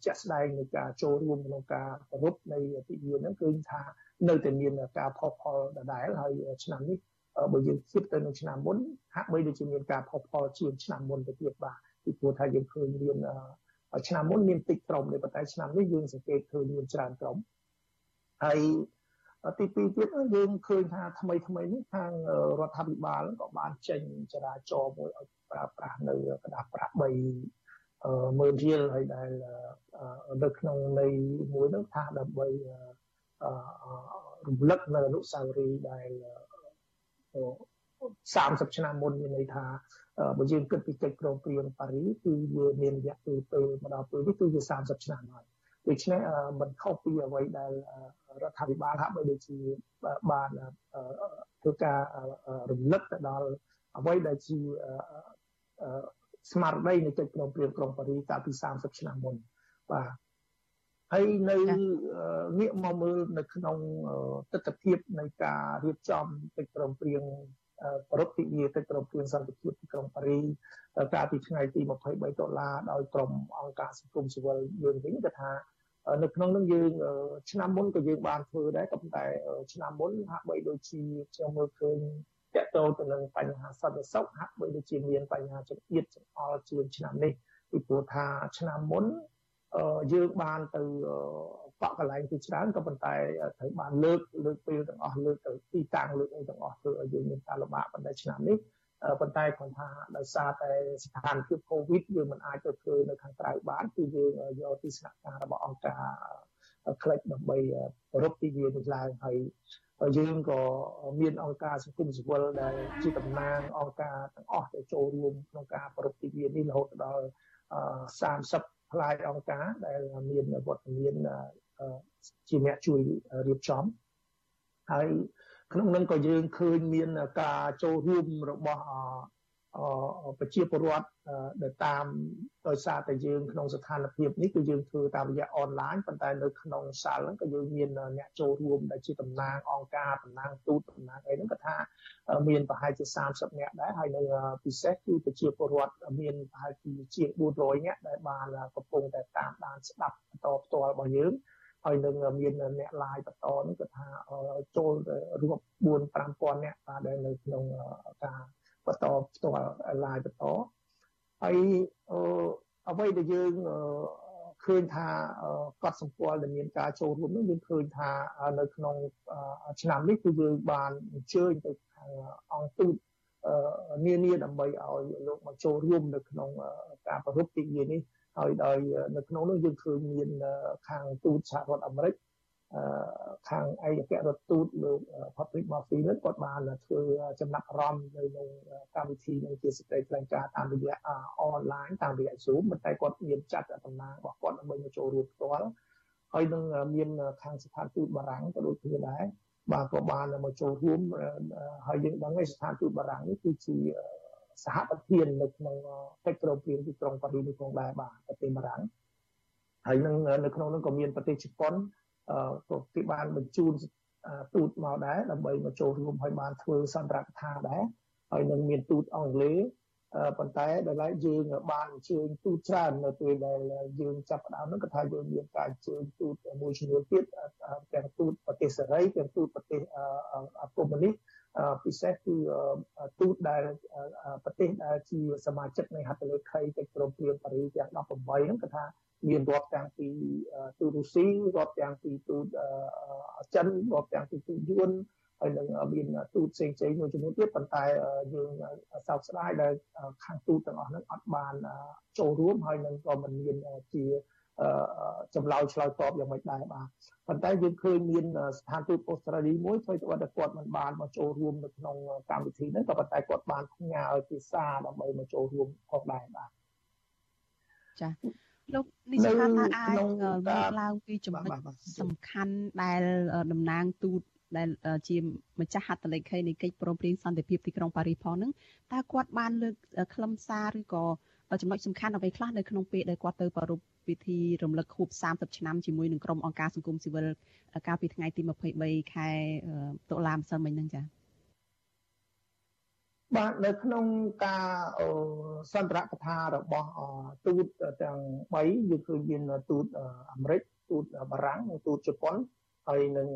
S16: ជាក់ស្ដែងនៃការចូលរួមក្នុងការប្រពៃនៃទីវាហ្នឹងគឺថានៅតែមានការផុសផុលដដែលហើយឆ្នាំនេះបើយើងធៀបទៅនឹងឆ្នាំមុនហាក់បីដូចជាមានការផុសផុលជាងឆ្នាំមុនទៅទៀតបាទពីព្រោះថាយើងឃើញមានឆ្នាំមុនមានតិចក្រុមទេប៉ុន្តែឆ្នាំនេះយើងសង្កេតឃើញមានច្រើនក្រុមហើយ ទីពីរទៀតយើងឃើញថាថ្មីថ្មីនេះខាងរដ្ឋាភិបាលក៏បានចេញចរាចរណ៍មួយឲ្យប្រើប្រាស់នៅกระดาษប្រាក់3ម៉ឺនរៀលហើយដែលនៅក្នុងនៃមួយនោះថាដើម្បីរំលឹកនៅអនុស្សាវរីយ៍ដែល30ឆ្នាំមុនមានន័យថាបើយើងគិតពីកិច្ចព្រមព្រៀងប៉ារីគឺវាមានរយៈពេលពេលមកដល់ពេលនេះគឺវា30ឆ្នាំហើយដូច្នេះមិនខុសពីអ្វីដែល រដ្ឋាភិបាលហាក់បីដូចជាបានធ្វើការរំលឹកទៅដល់អ្វីដែលជាស្មារតីនៃកិច្ចព្រមព្រៀងក្រុងប៉ារីកាលពី30ឆ្នាំមុនបាទហើយនៅងាកមកមើលនៅក្នុងទស្សនវិជ្ជានៃការរៀបចំកិច្ចព្រមព្រៀងប្រពៃទិវាកិច្ចព្រមព្រៀងសន្តិភាពទីក្រុងប៉ារីកាលពីថ្ងៃទី23ដុល្លារដោយក្រុមអង្គការសង្គមស៊ីវិលយើងវិញគឺថា នៅក្នុងនោះយើងឆ្នាំមុនក៏យើងបានធ្វើដែរក៏ប៉ុន្តែឆ្នាំមុនហាក់បីដូចជាខ្ញុំមើលឃើញតកតទៅនឹងបញ្ហាសន្តិសុខហាក់បីដូចជាមានបញ្ហាចង្អៀតចង្អល់ជាងឆ្នាំនេះពីព្រោះថាឆ្នាំមុនយើងបានទៅបកកន្លែងទីច្រើនក៏ប៉ុន្តែត្រូវបានលើកលើកពេលទាំងអស់លើកទៅទីតាំងលើកអីទាំងអស់ធ្វើឲ្យយើងមានការលំបាកប៉ុន្តែឆ្នាំនេះ ប៉ុន្តែគាត់ថាដោយសារតែស្ថានភាពកូវីដយើងមិនអាចទៅធ្វើនៅខាងក្រៅបានគឺយើងយកទីស្នាក់ការរបស់អង្គការក្លេចដើម្បីរកទីវានេះឡើងហើយយើងក៏មានអង្គការសង្គមស៊ីវិលដែលជាតំណាងអង្គការទាំងអស់ដែលចូលរួមក្នុងការប្រពៃទិវានេះរហូតដល់30ផ្លាយអង្គការដែលមានវត្តមានជាអ្នកជួយរៀបចំហើយ ក្នុងនឹងក៏យើងឃើញមានការចូលរួមរបស់ប្រជាពលរដ្ឋដែលតាមដោយសារតែយើងក្នុងស្ថានភាពនេះគឺយើងធ្វើតាមរយៈអនឡាញប៉ុន្តែនៅក្នុងសាលហ្នឹងក៏យើងមានអ្នកចូលរួមដែលជាតំណាងអង្គការតំណាងទូតតំណាងអីហ្នឹងក៏ថាមានប្រហែលជា30នាក់ដែរហើយនៅពិសេសគឺប្រជាពលរដ្ឋមានប្រហែលជាជាង400នាក់ដែលបានកំពុងតែតាមដានស្ដាប់បន្តផ្ទាល់របស់យើង ហើយនឹងមានអ្នកឡាយបន្តនេះគឺថាចូលរួម4 5000នាក់ដែលនៅក្នុងការបន្តផ្ទាល់ឡាយបន្តហើយអ្វីដែលយើងឃឃើញថាកត់សម្គាល់ដែលមានការចូលរួមនោះយើងឃើញថានៅក្នុងឆ្នាំនេះគឺយើងបានអញ្ជើញទៅខាងអង្គទូតនានាដើម្បីឲ្យលោកមកចូលរួមនៅក្នុងការប្រពៃទិវានេះ ហើយដោយនៅក្នុងនោះយើងឃើញមានខាងទូតសហរដ្ឋអាមេរិកខាងឯកអគ្គរដ្ឋទូតលោក Patrick Murphy នឹងគាត់បានធ្វើចំណាប់អារម្មណ៍នៅក្នុងកម្មវិធីនឹងជាសេចក្តីថ្លែងការណ៍តាមរយៈអនឡាញតាមរយៈ Zoom ប៉ុន្តែគាត់មានចាត់តំណាងរបស់គាត់ដើម្បីមកចូលរួមផ្ទាល់ហើយនឹងមានខាងស្ថានទូតបារាំងក៏ដូចគ្នាដែរបាទក៏បានមកចូលរួមហើយយើងដឹងថាស្ថានទូតបារាំងនេះគឺជា សហប្រធាននៅក្នុងកិច្ចព្រមព្រៀងទីក្រុងប៉ារីសនេះផងដែរបាទប្រទេសបារាំងហើយនឹងនៅក្នុងនោះក៏មានប្រទេសជប៉ុនក៏គេបានបញ្ជូនទូតមកដែរដើម្បីមកចូលរួមហើយបានធ្វើសន្ទរកថាដែរហើយនឹងមានទូតអង់គ្លេសប៉ុន្តែដល់ឡែកយើងបានអញ្ជើញទូតច្រើននៅពេលដែលយើងចាប់ផ្ដើមនោះក៏ថាយើងមានការអញ្ជើញទូតមួយចំនួនទៀតទាំងទូតប្រទេសសេរីទាំងទូតប្រទេសកុម្មុយនីស ពិសេសគឺទូតដែលប្រទេសដែលជាសមាជិកនៃហត្ថលេខីកិច្ចព្រមព្រៀងប៉ារីសទាំង18ហ្នឹងគឺថាមានរាប់ទាំងពីទូតរុស្ស៊ីរាប់ទាំងពីទូតចិនរាប់ទាំងពីទូតយួនហើយនឹងមានទូតផ្សេងផ្សេងមួយចំនួនទៀតប៉ុន្តែយើងសោកស្ដាយដែលខាងទូតទាំងអស់ហ្នឹងអត់បានចូលរួមហើយនឹងក៏មិនមានជា ចម្លើយឆ្លើយតបយ៉ាងម៉េចដែរបាទប៉ុន្តែយើងឃើញមានស្ថានទូតអូស្ត្រាលីមួយធ្វើទៅថាគាត់មិនបានមកចូលរួមនៅក្នុងកម្មវិធីហ្នឹងក៏ប៉ុន្តែគាត់បានផ្ញើឲ្យភាសាដើម្បីមកចូលរួមផងដែរបាទ
S4: ចាលោកនេះស្ថានថាអាចលើកឡើងពីចំណុចសំខាន់ដែលតំណាងទូតដែលជាម្ចាស់ហត្ថលេខីនៃកិច្ចព្រមព្រៀងសន្តិភាពទីក្រុងប៉ារីសផងហ្នឹងតើគាត់បានលើកខ្លឹមសារឬក៏ ចំណុចសំខាន់អ្វីខ្លះនៅក្នុងពេលដែលគាត់ទៅប្រារព្ធពិធីរំលឹកខួប30ឆ្នាំជាមួយនឹងក្រុមអង្គការសង្គមស៊ីវិលកាលពីថ្ងៃទី23ខែតុលាម្សិលមិញហ្នឹងចា៎
S16: បាទនៅក្នុងការសន្ទរកថារបស់ទូតទាំង3យើងឃើញមានទូតអាមេរិកទូតបារាំងនិងទូតជប៉ុនហើយនឹង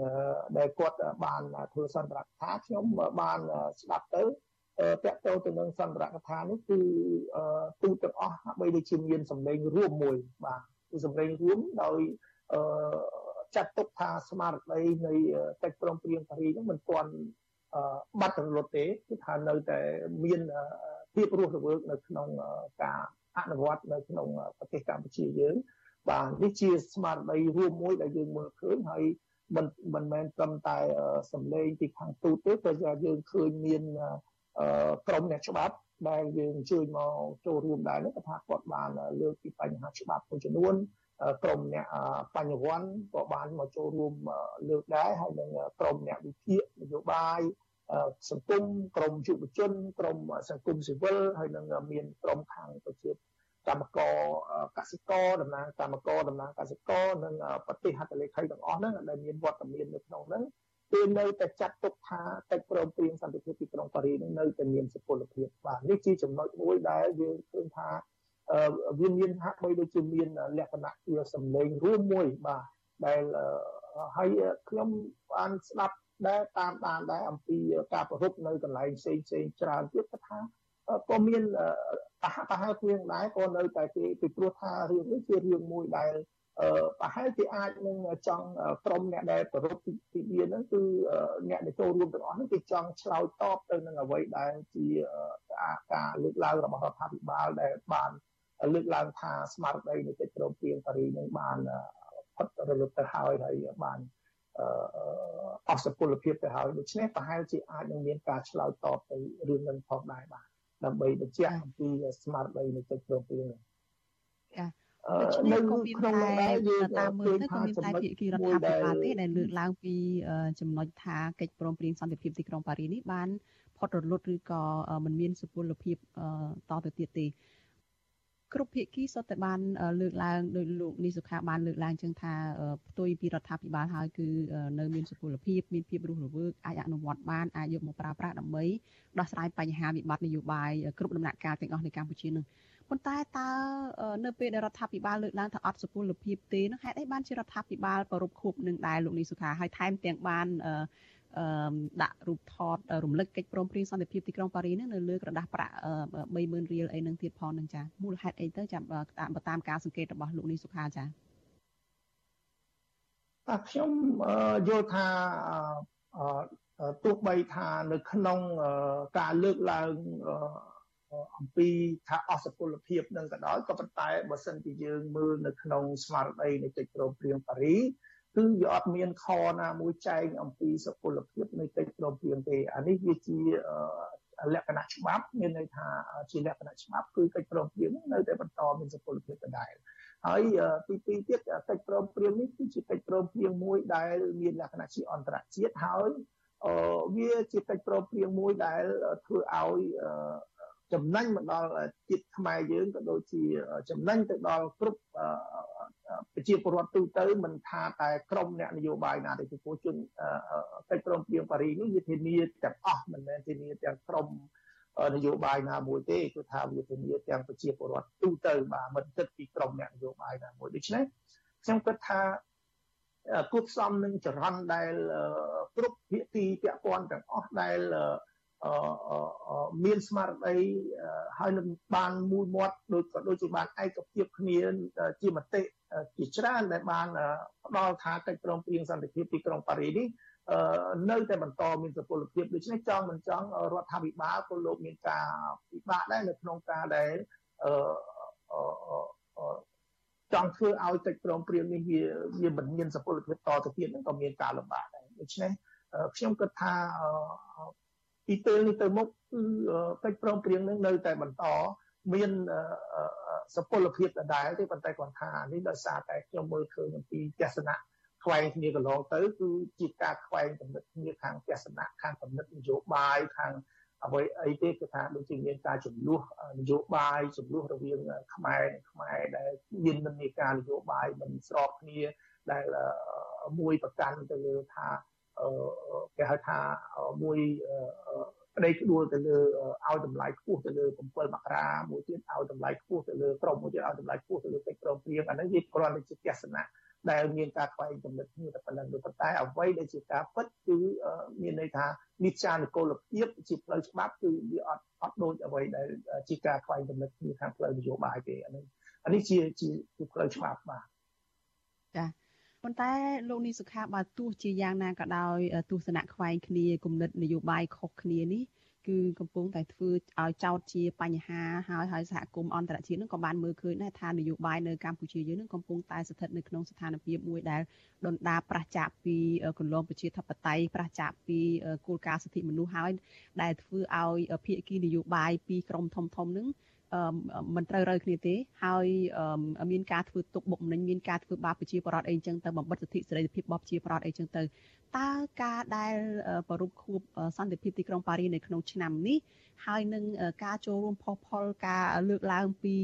S16: ដែលគាត់បានធ្វើសន្ទរកថាខ្ញុំបានស្ដាប់ទៅ តកតទៅនឹងសន្ទរកថានេះគឺទូទាំងអស់ហាក់បីដូចជាមានសម្លេងរួមមួយបាទគឺសម្លេងរួមដោយចាត់ទុកថាស្មារតីនៃកិច្ចព្រមព្រៀងប៉ារីសហ្នឹងមិនទាន់បាត់រលត់ទេគឺថានៅតែមានភាពរស់រវើកនៅក្នុងការអនុវត្តនៅក្នុងប្រទេសកម្ពុជាយើងបាទនេះជាស្មារតីរួមមួយដែលយើងមើលឃើញហើយមិនមិនមែនត្រឹមតែសម្លេងពីខាងទូតទេព្រោះយើងឃើញមាន ក្រមអ្នកច្បាប់ដែលយើងអញ្ជើញមកចូលរួមដែរនោះថាគាត់បានលើកពីបញ្ហាច្បាប់មួយចំនួនក្រមអ្នកបញ្ញវន្តក៏បានមកចូលរួមលើកដែរហើយនឹងក្រមអ្នកវិភាគនយោបាយសង្គមក្រមយុវជនក្រមសង្គមស៊ីវិលហើយនឹងមានក្រមខាងប្រជាកម្មករកសិករតំណាងកម្មករតំណាងកសិករនិងប្រទេសហត្ថលេខីទាំងអស់ហ្នឹងដែលមានវត្តមាននៅក្នុងហ្នឹង គឺនៅតែចាត់ទុកថាកិច្ចព្រមព្រៀងសន្តិភាពទីក្រុងប៉ារីសនឹងនៅតែមានសុពលភាពបាទនេះជាចំណុចមួយដែលយើងឃើញថាវាមានហាក់បីដូចជាមានលក្ខណៈជាសម្លេងរួមមួយបាទដែលហើយខ្ញុំបានស្ដាប់ដែលតាមដានដែរអំពីការប្រពៃនៅកន្លែងផ្សេងផ្សេងច្រើនទៀតថាក៏មានប្រហាក់ប្រហែលគ្នាដែរក៏នៅតែគេពីព្រោះថារឿងនេះជារឿងមួយដែល ប្រហែលជាអាចនឹងចង់ក្រុមអ្នកដែលប្រពៃទីវាហ្នឹងគឺអ្នកដែលចូលរួមទាំងអស់ហ្នឹងគេចង់ឆ្លើយតបទៅនឹងអ្វីដែលជាការលើកឡើងរបស់រដ្ឋាភិបាលដែលបានលើកឡើងថាស្មារតីនៃកិច្ចព្រមព្រៀងប៉ារីសនឹងបានផុតរលត់ទៅហើយហើយបានអស់សុពលភាពទៅហើយដូច្នេះប្រហែលជាអាចនឹងមានការឆ្លើយតបទៅរឿងនឹងផងដែរបាទដើម្បីបញ្ជាក់អំពីស្មារតីនៃកិច្ចព្រមព្រៀងនេះ
S4: ចា នៅក្នុងដែរយើងតាមមើលទៅក៏មានតែភាគីរដ្ឋាភិបាលទេដែលលើកឡើងពីចំណុចថាកិច្ចព្រមព្រៀងសន្តិភាពទីក្រុងប៉ារីសនេះបានផុតរលត់ឬក៏មិនមានសុពលភាពតទៅទៀតទេគ្រប់ភាគីសុទ្ធតែបានលើកឡើងដោយលោកនីសុខាបានលើកឡើងចឹងថាផ្ទុយពីរដ្ឋាភិបាលហើយគឺនៅមានសុពលភាពមានភាពរស់រវើកអាចអនុវត្តបានអាចយកមកប្រើប្រាស់ដើម្បីដោះស្រាយបញ្ហាវិបត្តិនយោបាយគ្រប់ដំណាក់កាលទាំងអស់នៃកម្ពុជានឹង ប៉ុន្តែតើនៅពេលដែលរដ្ឋាភិបាលលើកឡើងថាអត់សុពលភាពទេនោះហេតុអីបានជារដ្ឋាភិបាលប្រពខូបនឹងដែរលោកនីសុខាហើយថែមទាំងបានអឺដាក់រូបថតរំលឹកកិច្ចព្រមព្រៀងសន្តិភាពទីក្រុងប៉ារីសនឹងនៅលើក្រដាស់ប្រាក់30000រៀលអីនឹងទៀតផងនឹងចាមូលហេតុអីទៅចាំតាមតាមការសង្កេតរបស់លោកនីសុខាចា
S16: បាទខ្ញុំយល់ថាទោះបីថានៅក្នុងការលើកឡើង អំពីថាអស់សុពលភាពនឹងក៏ដោយក៏ប៉ុន្តែបើសិនជាយើងមើលនៅក្នុងស្មារតីនៃកិច្ចព្រមព្រៀងប៉ារីគឺវាអត់មានខណាមួយចែងអំពីសុពលភាពនៃកិច្ចព្រមព្រៀងទេអានេះវាជាលក្ខណៈច្បាប់មានន័យថាជាលក្ខណៈច្បាប់គឺកិច្ចព្រមព្រៀងនៅតែបន្តមានសុពលភាពដដែលហើយទីពីរទៀតកិច្ចព្រមព្រៀងនេះគឺជាកិច្ចព្រមព្រៀងមួយដែលមានលក្ខណៈជាអន្តរជាតិហើយវាជាកិច្ចព្រមព្រៀងមួយដែលធ្វើឲ្យ ចំណេញមកដល់ជាតិខ្មែរយើងក៏ដូចជាចំណេញទៅដល់គ្រប់ប្រជាពលរដ្ឋទូទៅមិនថាតែក្រមអ្នកនយោបាយណាទេពីព្រោះជនកិច្ចព្រមព្រៀងប៉ារីនេះវាធានាទាំងអស់មិនមែនធានាទាំងក្រមនយោបាយណាមួយទេគឺថាវាធានាទាំងប្រជាពលរដ្ឋទូទៅបាទមិនគិតពីក្រមអ្នកនយោបាយណាមួយដូច្នេះខ្ញុំគិតថាគួបផ្សំនឹងចរន្តដែលគ្រប់ភាគីពាក់ព័ន្ធទាំងអស់ដែល មានស្មារតីហើយនឹងបានមួយមាត់ដូចក៏ដូចជាបានឯកភាពគ្នាជាមតិជាច្រើនដែលបានផ្ដល់ថាកិច្ចព្រមព្រៀងសន្តិភាពទីក្រុងប៉ារីនេះនៅតែបន្តមានសុពលភាពដូច្នេះចង់មិនចង់រដ្ឋាភិបាលក៏លោកមានការពិបាកដែរនៅក្នុងការដែលចង់ធ្វើឲ្យកិច្ចព្រមព្រៀងនេះវាវាមិនមានសុពលភាពតទៅទៀតហ្នឹងក៏មានការលំបាកដែរដូច្នេះខ្ញុំគិតថា ពីពេលនេះទៅមុខគឺកិច្ចព្រមព្រៀងនឹងនៅតែបន្តមានសុពលភាពដដែលទេប៉ុន្តែគាត់ថានេះដោយសារតែខ្ញុំមើលឃើញអំពីទស្សនៈខ្វែងគ្នាកន្លងទៅគឺជាការខ្វែងគំនិតគ្នាខាងទស្សនៈខាងគំនិតនយោបាយខាងអ្វីអីទេគឺថាដូចជាមានការចំនួននយោបាយចំនួនរវាងខ្មែរនិងខ្មែរដែលមាននិន្នាការនយោបាយមិនស្របគ្នាដែលមួយប្រកាន់ទៅលើថា គេហៅថាមួយក្តីក្ដួលទៅលើឲ្យតម្លៃខ្ពស់ទៅលើ7មករាមួយទៀតឲ្យតម្លៃខ្ពស់ទៅលើក្រុមមួយទៀតឲ្យតម្លៃខ្ពស់ទៅលើកិច្ចព្រមព្រៀងអានេះវាគ្រាន់តែជាទស្សនៈដែលមានការខ្វែងគំនិតគ្នាតែប៉ុណ្ណឹងប៉ុន្តែអ្វីដែលជាការពិតគឺមានន័យថានិច្ចានុគលភាពជាផ្លូវច្បាប់គឺវាអត់អត់ដូចអ្វីដែលជាការខ្វែងគំនិតគ្នាខាងផ្លូវនយោបាយទេអានេះអានេះជាជាផ្លូវច្បាប់បាទ
S4: ចា ប៉ុន្តែលោកនីសុខាបើទោះជាយ៉ាងណាក៏ដោយទស្សនៈខ្វែងគ្នាគំនិតនយោបាយខុសគ្នានេះគឺកំពុងតែធ្វើឲ្យចោតជាបញ្ហាហើយហើយសហគមន៍អន្តរជាតិនឹងក៏បានមើលឃើញដែរថានយោបាយនៅកម្ពុជាយើងនឹងកំពុងតែស្ថិតនៅក្នុងស្ថានភាពមួយដែលដុនដាប្រះចាកពីគន្លងប្រជាធិបតេយ្យប្រះចាកពីគោលការណ៍សិទ្ធិមនុស្សហើយដែលធ្វើឲ្យភាគីនយោបាយពីក្រមធំធំនឹង មិនត្រូវរើគ្នាទេ ហើយមានការធ្វើទុកបុកម្នេញមានការធ្វើបាបប្រជាពលរដ្ឋអីចឹងទៅបំបិទសិទ្ធិសេរីភាពរបស់ប្រជាពលរដ្ឋអីចឹងទៅតើការដែលប្រពខួបសន្តិភាពទីក្រុងប៉ារីនៅក្នុងឆ្នាំនេះហើយនឹងការចូលរួមផុសផុលការលើកឡើងពី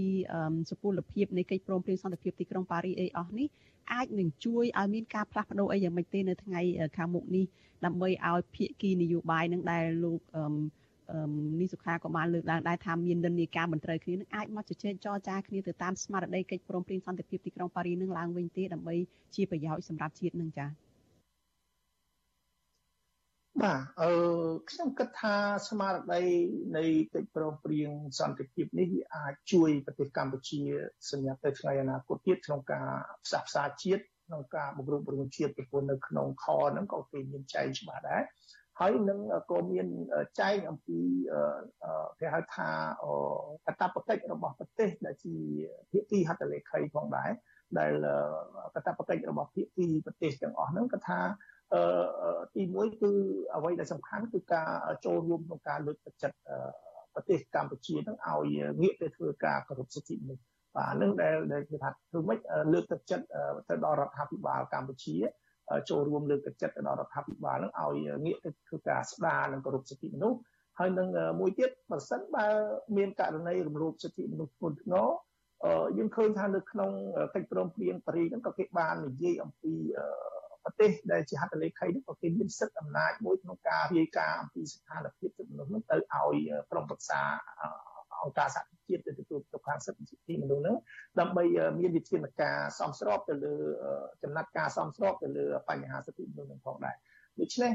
S4: សុពលភាពនៃកិច្ចព្រមព្រៀងសន្តិភាពទីក្រុងប៉ារីអីអស់នេះអាចនឹងជួយឲ្យមានការផ្លាស់ប្ដូរអីយ៉ាងម៉េចទេនៅថ្ងៃខាងមុខនេះដើម្បីឲ្យភាគីនយោបាយនឹងដែលលោក នីសុខាក៏បានលើកឡើងដែរថាមាននិន្នាការមិនត្រូវគ្នានឹងអាចមកជជែកចរចាគ្នាទៅតាមស្មារតីកិច្ចព្រមព្រៀងសន្តិភាពទីក្រុងប៉ារីនឹងឡើងវិញទេដើម្បីជាប្រយោជន៍សម្រាប់ជាតិនឹងចា៎
S16: បាទអឺខ្ញុំគិតថាស្មារតីនៃកិច្ចព្រមព្រៀងសន្តិភាពនេះវាអាចជួយប្រទេសកម្ពុជាសម្រាប់ទៅថ្ងៃអនាគតទៀតក្នុងការផ្សះផ្សាជាតិក្នុងការបង្រួបបង្រួមជាតិពីព្រោះនៅក្នុងខហ្នឹងក៏គេមានចែងច្បាស់ដែរ ហើយនឹងក៏មានចែងអំពីគេហៅថាកតបកិច្ចរបស់ប្រទេសដែលជាភាគីហត្ថលេខីផងដែរដែលកតបកិច្ចរបស់ភាគីប្រទេសទាំងអស់ហ្នឹងគឺថាអឺទីមួយគឺអ្វីដែលសំខាន់គឺការចូលរួមក្នុងការលើកទឹកចិត្តប្រទេសកម្ពុជានឹងឲ្យងាកទៅធ្វើការគោរពសិទ្ធិមនុស្សបាទនឹងដែលដែលគេថាធ្វើម៉េចលើកទឹកចិត្តទៅដល់រដ្ឋាភិបាលកម្ពុជា ចូលរួមលើកទឹកចិត្តទៅដល់រដ្ឋាភិបាលនឹងឲ្យងាកទៅធ្វើការស្ដារនិងគោរពសិទ្ធិមនុស្សហើយនឹងមួយទៀតបើសិនបើមានករណីរំលោភសិទ្ធិមនុស្សធ្ងន់ធ្ងរយើងឃើញថានៅក្នុងកិច្ចព្រមព្រៀងប៉ារីសហ្នឹងក៏គេបាននិយាយអំពីប្រទេសដែលជាហត្ថលេខីនេះក៏គេមានសិទ្ធិអំណាចមួយក្នុងការរាយការណ៍អំពីស្ថានភាពសិទ្ធិមនុស្សនោះទៅឲ្យក្រុមប្រឹក្សា អង្គការសហជាតិទៅទទួលទៅខាងសិទ្ធិសិទ្ធិមនុស្សហ្នឹងដើម្បីមានវិធានការសមស្របទៅលើចំណាត់ការសមស្របទៅលើបញ្ហាសិទ្ធិមនុស្សហ្នឹងផងដែរដូច្នេះ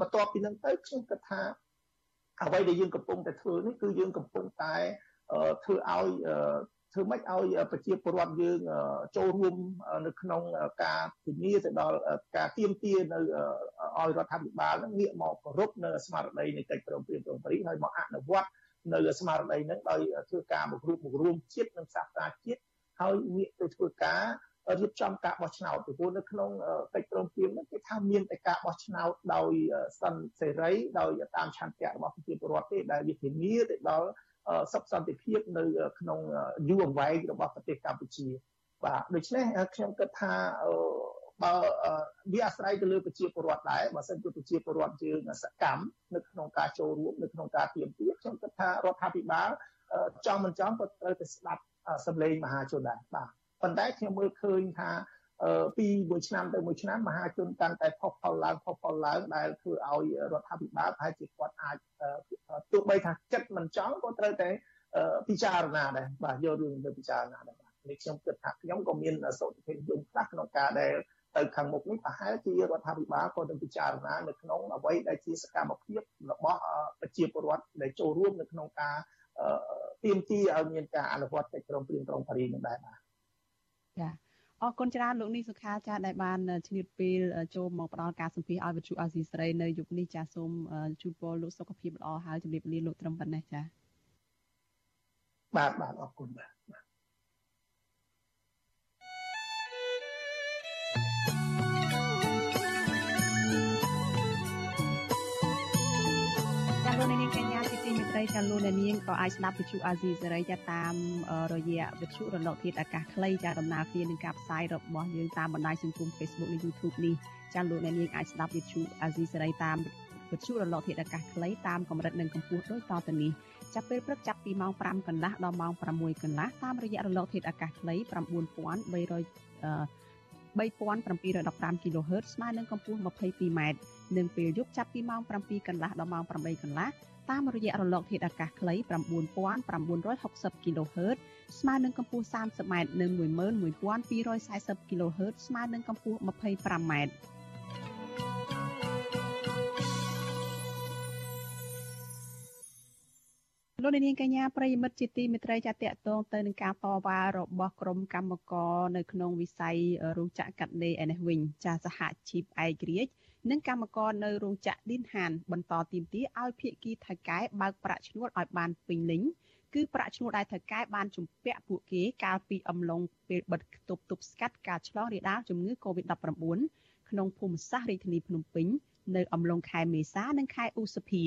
S16: បន្ទាប់ពីហ្នឹងទៅខ្ញុំគិតថាអ្វីដែលយើងកំពុងតែធ្វើនេះគឺយើងកំពុងតែធ្វើឲ្យធ្វើម៉េចឲ្យប្រជាពលរដ្ឋយើងចូលរួមនៅក្នុងការធានាទៅដល់ការទៀមទានៅឲ្យរដ្ឋាភិបាលនឹងងាកមកគោរពនៅស្មារតីនៃកិច្ចព្រមព្រៀងក្រុងប៉ារីសហើយមកអនុវត្ត នៅស្មារតីនឹងដោយធ្វើការមករួមមករួមជាតិនិងសាសនាជាតិហើយងាកទៅធ្វើការរៀបចំការបោះឆ្នោតពីព្រោះនៅក្នុងកិច្ចព្រមព្រៀងនេះគេថាមានតែការបោះឆ្នោតដោយសន្តិសេរីដោយតាមឆន្ទៈរបស់ប្រជាពលរដ្ឋទេដែលវាធានាទៅដល់សុខសន្តិភាពនៅក្នុងយូរអង្វែងរបស់ប្រទេសកម្ពុជាបាទដូច្នេះខ្ញុំគិតថា បើវាអាស្រ័យទៅលើប្រជាពលរដ្ឋដែរបើសិនជាប្រជាពលរដ្ឋយើងសកម្មនៅក្នុងការចូលរួមនៅក្នុងការទៀមទាខ្ញុំគិតថារដ្ឋាភិបាលចង់មិនចង់ក៏ត្រូវតែស្ដាប់សម្លេងមហាជនដែរបាទប៉ុន្តែខ្ញុំមើលឃើញថាពីមួយឆ្នាំទៅមួយឆ្នាំមហាជនកាន់តែផុសផុលឡើងផុសផុលឡើងដែលធ្វើឲ្យរដ្ឋាភិបាលប្រហែលជាគាត់អាចទោះបីថាចិត្តមិនចង់ក៏ត្រូវតែពិចារណាដែរបាទយករឿងទៅពិចារណាដែរបាទនេះខ្ញុំគិតថាខ្ញុំក៏មានសុខភាពយំខ្លះក្នុងការដែល ទៅខាងមុខនេះប្រហែលជារដ្ឋាភិបាលក៏នឹងពិចារណានៅក្នុងអ្វីដែលជាសកម្មភាពរបស់ប្រជាពលរដ្ឋដែលចូលរួមនៅក្នុងការទាមទារឲ្យមានការអនុវត្តកិច្ចព្រមព្រៀងក្រុងប៉ារីសនឹងដែរបាទ
S4: ចាអរគុណច្រើនលោកនេះសុខាចាដែលបានឆ្លៀតពេលចូលមកផ្ដល់ការសម្ភាសឲ្យវិទ្យុអាស៊ីសេរីនៅយុគនេះចាសូមជូនពរលោកសុខភាពល្អហើយជម្រាបលាលោកត្រឹមប៉ុណ្ណេះចា
S16: បាទបាទអរគុណបាទ
S4: លោកនាងកញ្ញាជាទីមេត្រីចាលោកនាងក៏អាចស្ដាប់វិទ្យុអាស៊ីសេរីចាតាមរយៈវិទ្យុរលកធាតុអាកាសខ្លីចាដំណើរគ្នានឹងការផ្សាយរបស់យើងតាមបណ្ដាញសង្គម Facebook និង YouTube នេះចាលោកនាងអាចស្ដាប់វិទ្យុអាស៊ីសេរីតាមវិទ្យុរលកធាតុអាកាសខ្លីតាមកម្រិតនិងកម្ពស់ដូចតទៅនេះចាប់ពេលព្រឹកចាប់ពីម៉ោង5កន្លះដល់ម៉ោង6កន្លះតាមរយៈរលកធាតុអាកាសខ្លី9300 3715 kHz ស្មើនឹងកម្ពស់ 22m និងពេលយប់ចាប់ពីម៉ោង7កន្លះដល់ម៉ោង8កន្លះតាមរយៈរលកធាតុអាកាសខ្លី9960 kHz ស្មើនឹងកម្ពស់ 30m និង11240 kHz ស្មើនឹងកម្ពស់ 25m លោកនាងកញ្ញាប្រិយមិត្តជាទីមេត្រីចាតតងទៅនឹងការតវ៉ារបស់ក្រុមកម្មករនៅក្នុងវិស័យរោងចក្រកាត់ដេរឯនេះវិញចាសហជីពឯករាជ្យ និងកម្មករនៅរោងចក្រឌីនហាន បន្តទីមទីឲ្យភៀកគីថៅកែបើកប្រាក់ឈ្នួលឲ្យបានពេញលេញគឺប្រាក់ឈ្នួលដែលថៅកែបានជំពាក់ពួកគេកាលពីអំឡុងពេលបិទគប់ទប់ស្កាត់ការឆ្លងរាលដាលជំងឺ Covid-19 ក្នុងភូមិសាស្ត្ររាជធានីភ្នំពេញនៅអំឡុងខែមេសានិងខែឧសភា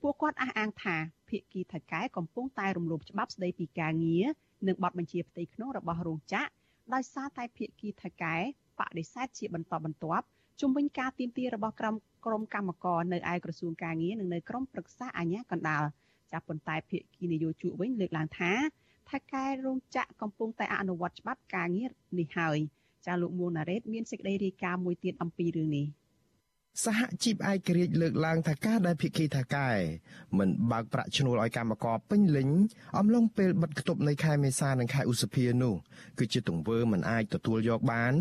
S4: ពួកគាត់អះអាងថាភៀកគីថៅកែកំពុងតែរំលោភច្បាប់ស្តីពីការងារនិងបទបញ្ជាផ្ទៃក្នុងរបស់រោងចក្រដោយសារតែភៀកគីថៅកែបដិសេធជាបន្តបន្ទាប់ ជំវិញការទៀមទារបស់ក្រុមក្រុមកម្មករនៅឯក្រសួងការងារនិងនៅក្រមប្រឹក្សាអាជ្ញាកណ្ដាលចាប់ប៉ុន្តែភៀកគីនយោជកវិញលើកឡើងថាថៅកែរោងចក្រកំពុងតែអនុវត្តច្បាប់ការងារនេះហើយចាលោកមួងណារ៉េតមានសេចក្តីរាយការណ៍មួយទៀតអំពីរឿងនេះ។
S5: សហជីពឯករាជ្យលើកឡើងថាការដែលភិក្ខីថាកែមិនបើកប្រាក់ឈ្នួលឲ្យកម្មករពេញលេញអំឡុងពេលបិទគប់នៃខែមេសានិងខែឧសភានោះគឺជាទង្វើមិនអាចទទួលយកបាន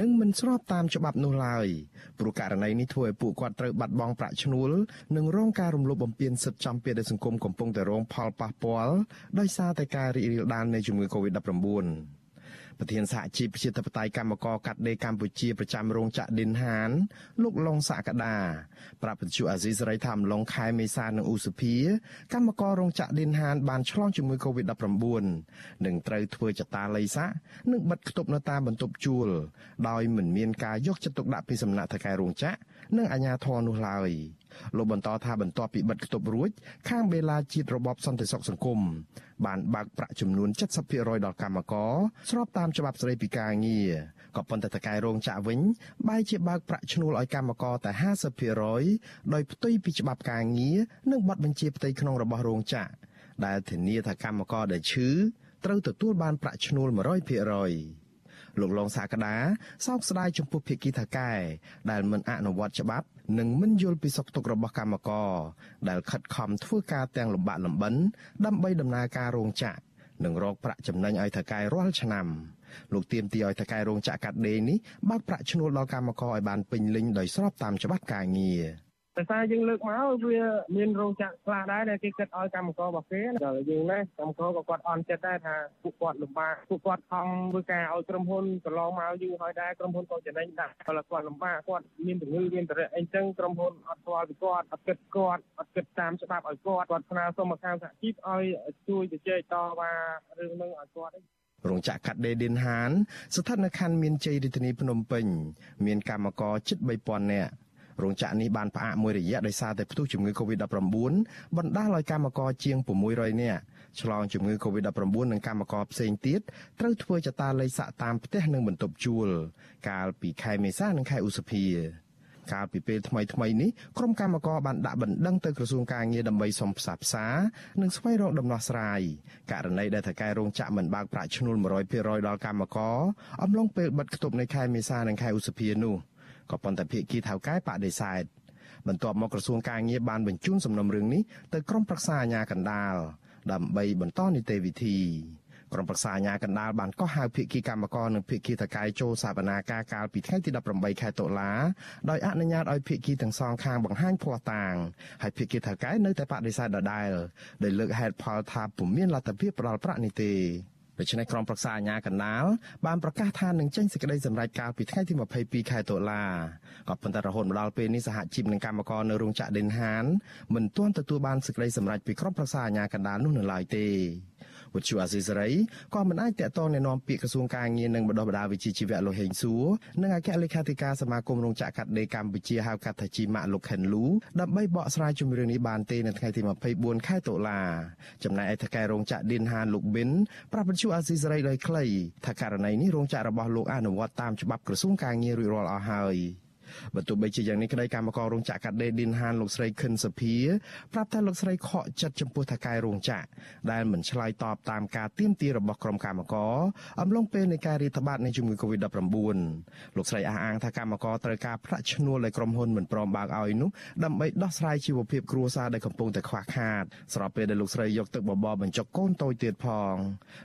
S5: និងមិនស្របតាមច្បាប់នោះឡើយព្រោះករណីនេះធ្វើឲ្យពួកគាត់ត្រូវបាត់បង់ប្រាក់ឈ្នួលនិងរងការរំលោភបំពានសិទ្ធិចំពាក្យដែលសង្គមកំពុងតែរងផលប៉ះពាល់ដោយសារតែការរីករាលដាលនៃជំងឺ Covid-19 ប្រធានសហជីពប្រជាធិបតេយ្យកម្មករកាត់ដេរកម្ពុជាប្រចាំរោងចក្រឌិនហាន លោកឡុងសក្តាប្រាប់វិទ្យុអាស៊ីសេរីថាអំឡុងខែមេសានិងឧសភាកម្មកររោងចក្រឌិនហានបានឆ្លងជំងឺ Covid-19 និងត្រូវធ្វើចតាល័យស័កនិងបិទគប់នៅតាមបន្ទប់ជួលដោយមិនមានការយកចិត្តទុកដាក់ពីសំណាក់ថៅកែរោងចក្រនិងអាជ្ញាធរនោះឡើយ លោកបន្តថាបន្ទាប់ពីបិទគប់រួច ខាងបេឡាជាតិរបបសន្តិសុខសង្គមបានបើកប្រាក់ចំនួន70%ដល់កម្មករស្របតាមច្បាប់ស្តីពីការងារក៏ប៉ុន្តែតកែរោងចក្រវិញបែរជាបើកប្រាក់ឈ្នួលឲ្យកម្មករតែ50%ដោយផ្ទុយពីច្បាប់ការងារនិងបទបញ្ជាផ្ទៃក្នុងរបស់រោងចក្រដែលធានាថាកម្មករដែលឈឺត្រូវទទួលបានប្រាក់ឈ្នួល100% លោកឡុងសាកដាសោកស្ដាយចំពោះភៀកគីថាកែដែលមិនអនុវត្តច្បាប់និងមិនយល់ពីសុខទុក្ខរបស់កម្មករដែលខិតខំធ្វើការទាំងលំបាកលំបិនដើម្បីដំណើរការរោងចក្រនិងរកប្រាក់ចំណេញឲ្យថៅកែរាល់ឆ្នាំលោកទៀមទីឲ្យថៅកែរោងចក្រកាត់ដេរនេះបើកប្រាក់ឈ្នួលដល់កម្មករឲ្យបានពេញលេញដោយស្របតាមច្បាប់ការងារ
S9: ដោយសារយើងលើកមកវាមានរោងចក្រខ្លះដែរដែលគេគិតឲ្យកម្មកររបស់គេដល់យើងណាកម្មករក៏គាត់អន់ចិត្តដែរថាពួកគាត់លំបាកពួកគាត់ខំធ្វើការឲ្យក្រុមហ៊ុនកន្លងមកយូរហើយដែរក្រុមហ៊ុនក៏ចំណេញដែរគាត់គាត់លំបាកគាត់មានជំងឺមានតរៈអីចឹងក្រុមហ៊ុនអត់ស្គាល់ពីគាត់អត់គិតគាត់អត់គិតតាមច្បាប់ឲ្យគាត់គាត់ស្នើសុំមកខាងសហជីពឲ្យជួយជជែកតវ៉ារឿងនឹងឲ្យគាត់
S5: រោងចក្រកាត់ដេរឌិនហាន ស្ថិតនៅខណ្ឌមានជ័យរាជធានីភ្នំពេញ មានកម្មករជិត3000នាក់ រោងចក្រនេះបានផ្អាកមួយរយៈដោយសារតែផ្ទុះជំងឺ Covid-19 បណ្ដាលឲ្យកម្មករជាង600នាក់ឆ្លងជំងឺ Covid-19 និងកម្មករផ្សេងទៀតត្រូវធ្វើចតាល័យសាក់តាមផ្ទះនិងបន្ទប់ជួល កាលពីខែមេសានិងខែឧសភាកាលពីពេលថ្មីថ្មីនេះក្រុមកម្មករបានដាក់បណ្ដឹងទៅក្រសួងការងារដើម្បីសុំផ្សះផ្សានិងស្វែងរកដំណោះស្រាយករណីដែលថៅកែរោងចក្រមិនបើកប្រាក់ឈ្នួល100%ដល់កម្មករអំឡុងពេលបិទគប់នៃខែមេសានិងខែឧសភានោះ ក៏ប៉ុន្តែភាគីថៅកែបដិសេធបន្ទាប់មកក្រសួងការងារបានបញ្ជូនសំណុំរឿងនេះទៅក្រុមប្រឹក្សាអាជ្ញាកណ្ដាលដើម្បីបន្តនីតិវិធីក្រុមប្រឹក្សាអាជ្ញាកណ្ដាលបានកោះហៅភាគីកម្មករនិងភាគីតកែចូលសវនាការកាលពីថ្ងៃទី18ខែតុលាដោយអនុញ្ញាតឲ្យភាគីទាំងសងខាងបង្ហាញភ័ស្តុតាងហើយភាគីតកែនៅតែបដិសេធដដែលដោយលើកហេតុផលថាពុំមានលទ្ធភាពផ្ដល់ប្រាក់នេះទេ ដូច្នេះក្រុមប្រឹក្សាអាជ្ញាកណ្ដាលបានប្រកាសថានឹងចេញសេចក្តីសម្រេចកាលពីថ្ងៃទី22ខែតុលាក៏ប៉ុន្តែរហូតមកដល់ពេលនេះសហជីពនិងកម្មករនៅរោងចក្រដេនហានមិនទាន់ទទួលបានសេចក្តីសម្រេចពីក្រុមប្រឹក្សាអាជ្ញាកណ្ដាលនោះនៅឡើយទេ វិទ្យុអាស៊ីសេរីក៏មិនអាចតាក់ទងណែនាំពាក្យក្រសួងការងារនិងបណ្ដុះបណ្ដាលវិជ្ជាជីវៈលោកហេងសួរនិងអគ្គលេខាធិការសមាគមរោងចក្រកាត់ដេរកម្ពុជាហៅកាត់ថាជីម៉ាក់លោកខិនលូដើម្បីបកស្រាយជំរឿងនេះបានទេនៅថ្ងៃទី24ខែតុលាចំណែកឯថៅកែរោងចក្រឌិនហានលោកប៊ិនប្រាប់វិទ្យុអាស៊ីសេរីដោយខ្លីថាករណីនេះរោងចក្ររបស់លោកអនុវត្តតាមច្បាប់ក្រសួងការងាររួចរាល់អស់ហើយ បើទោះបីជាយ៉ាងនេះក្តីកម្មកររោងចក្រកាត់ដេរឌិនហានលោកស្រីខិនសុភា ប្រាប់ថាលោកស្រីខកចិត្តចំពោះថៅកែរោងចក្រដែលមិនឆ្លើយតបតាមការទាមទាររបស់ក្រុមកម្មករអំឡុងពេលនៃការរាតត្បាតនៃជំងឺ Covid-19 លោកស្រីអះអាងថាកម្មករត្រូវការប្រាក់ឈ្នួលដែលក្រុមហ៊ុនមិនព្រមបើកឲ្យនោះដើម្បីដោះស្រាយជីវភាពគ្រួសារដែលកំពុងតែខ្វះខាតស្របពេលដែលលោកស្រីយកទឹកបបរបញ្ចុកកូនតូចទៀតផង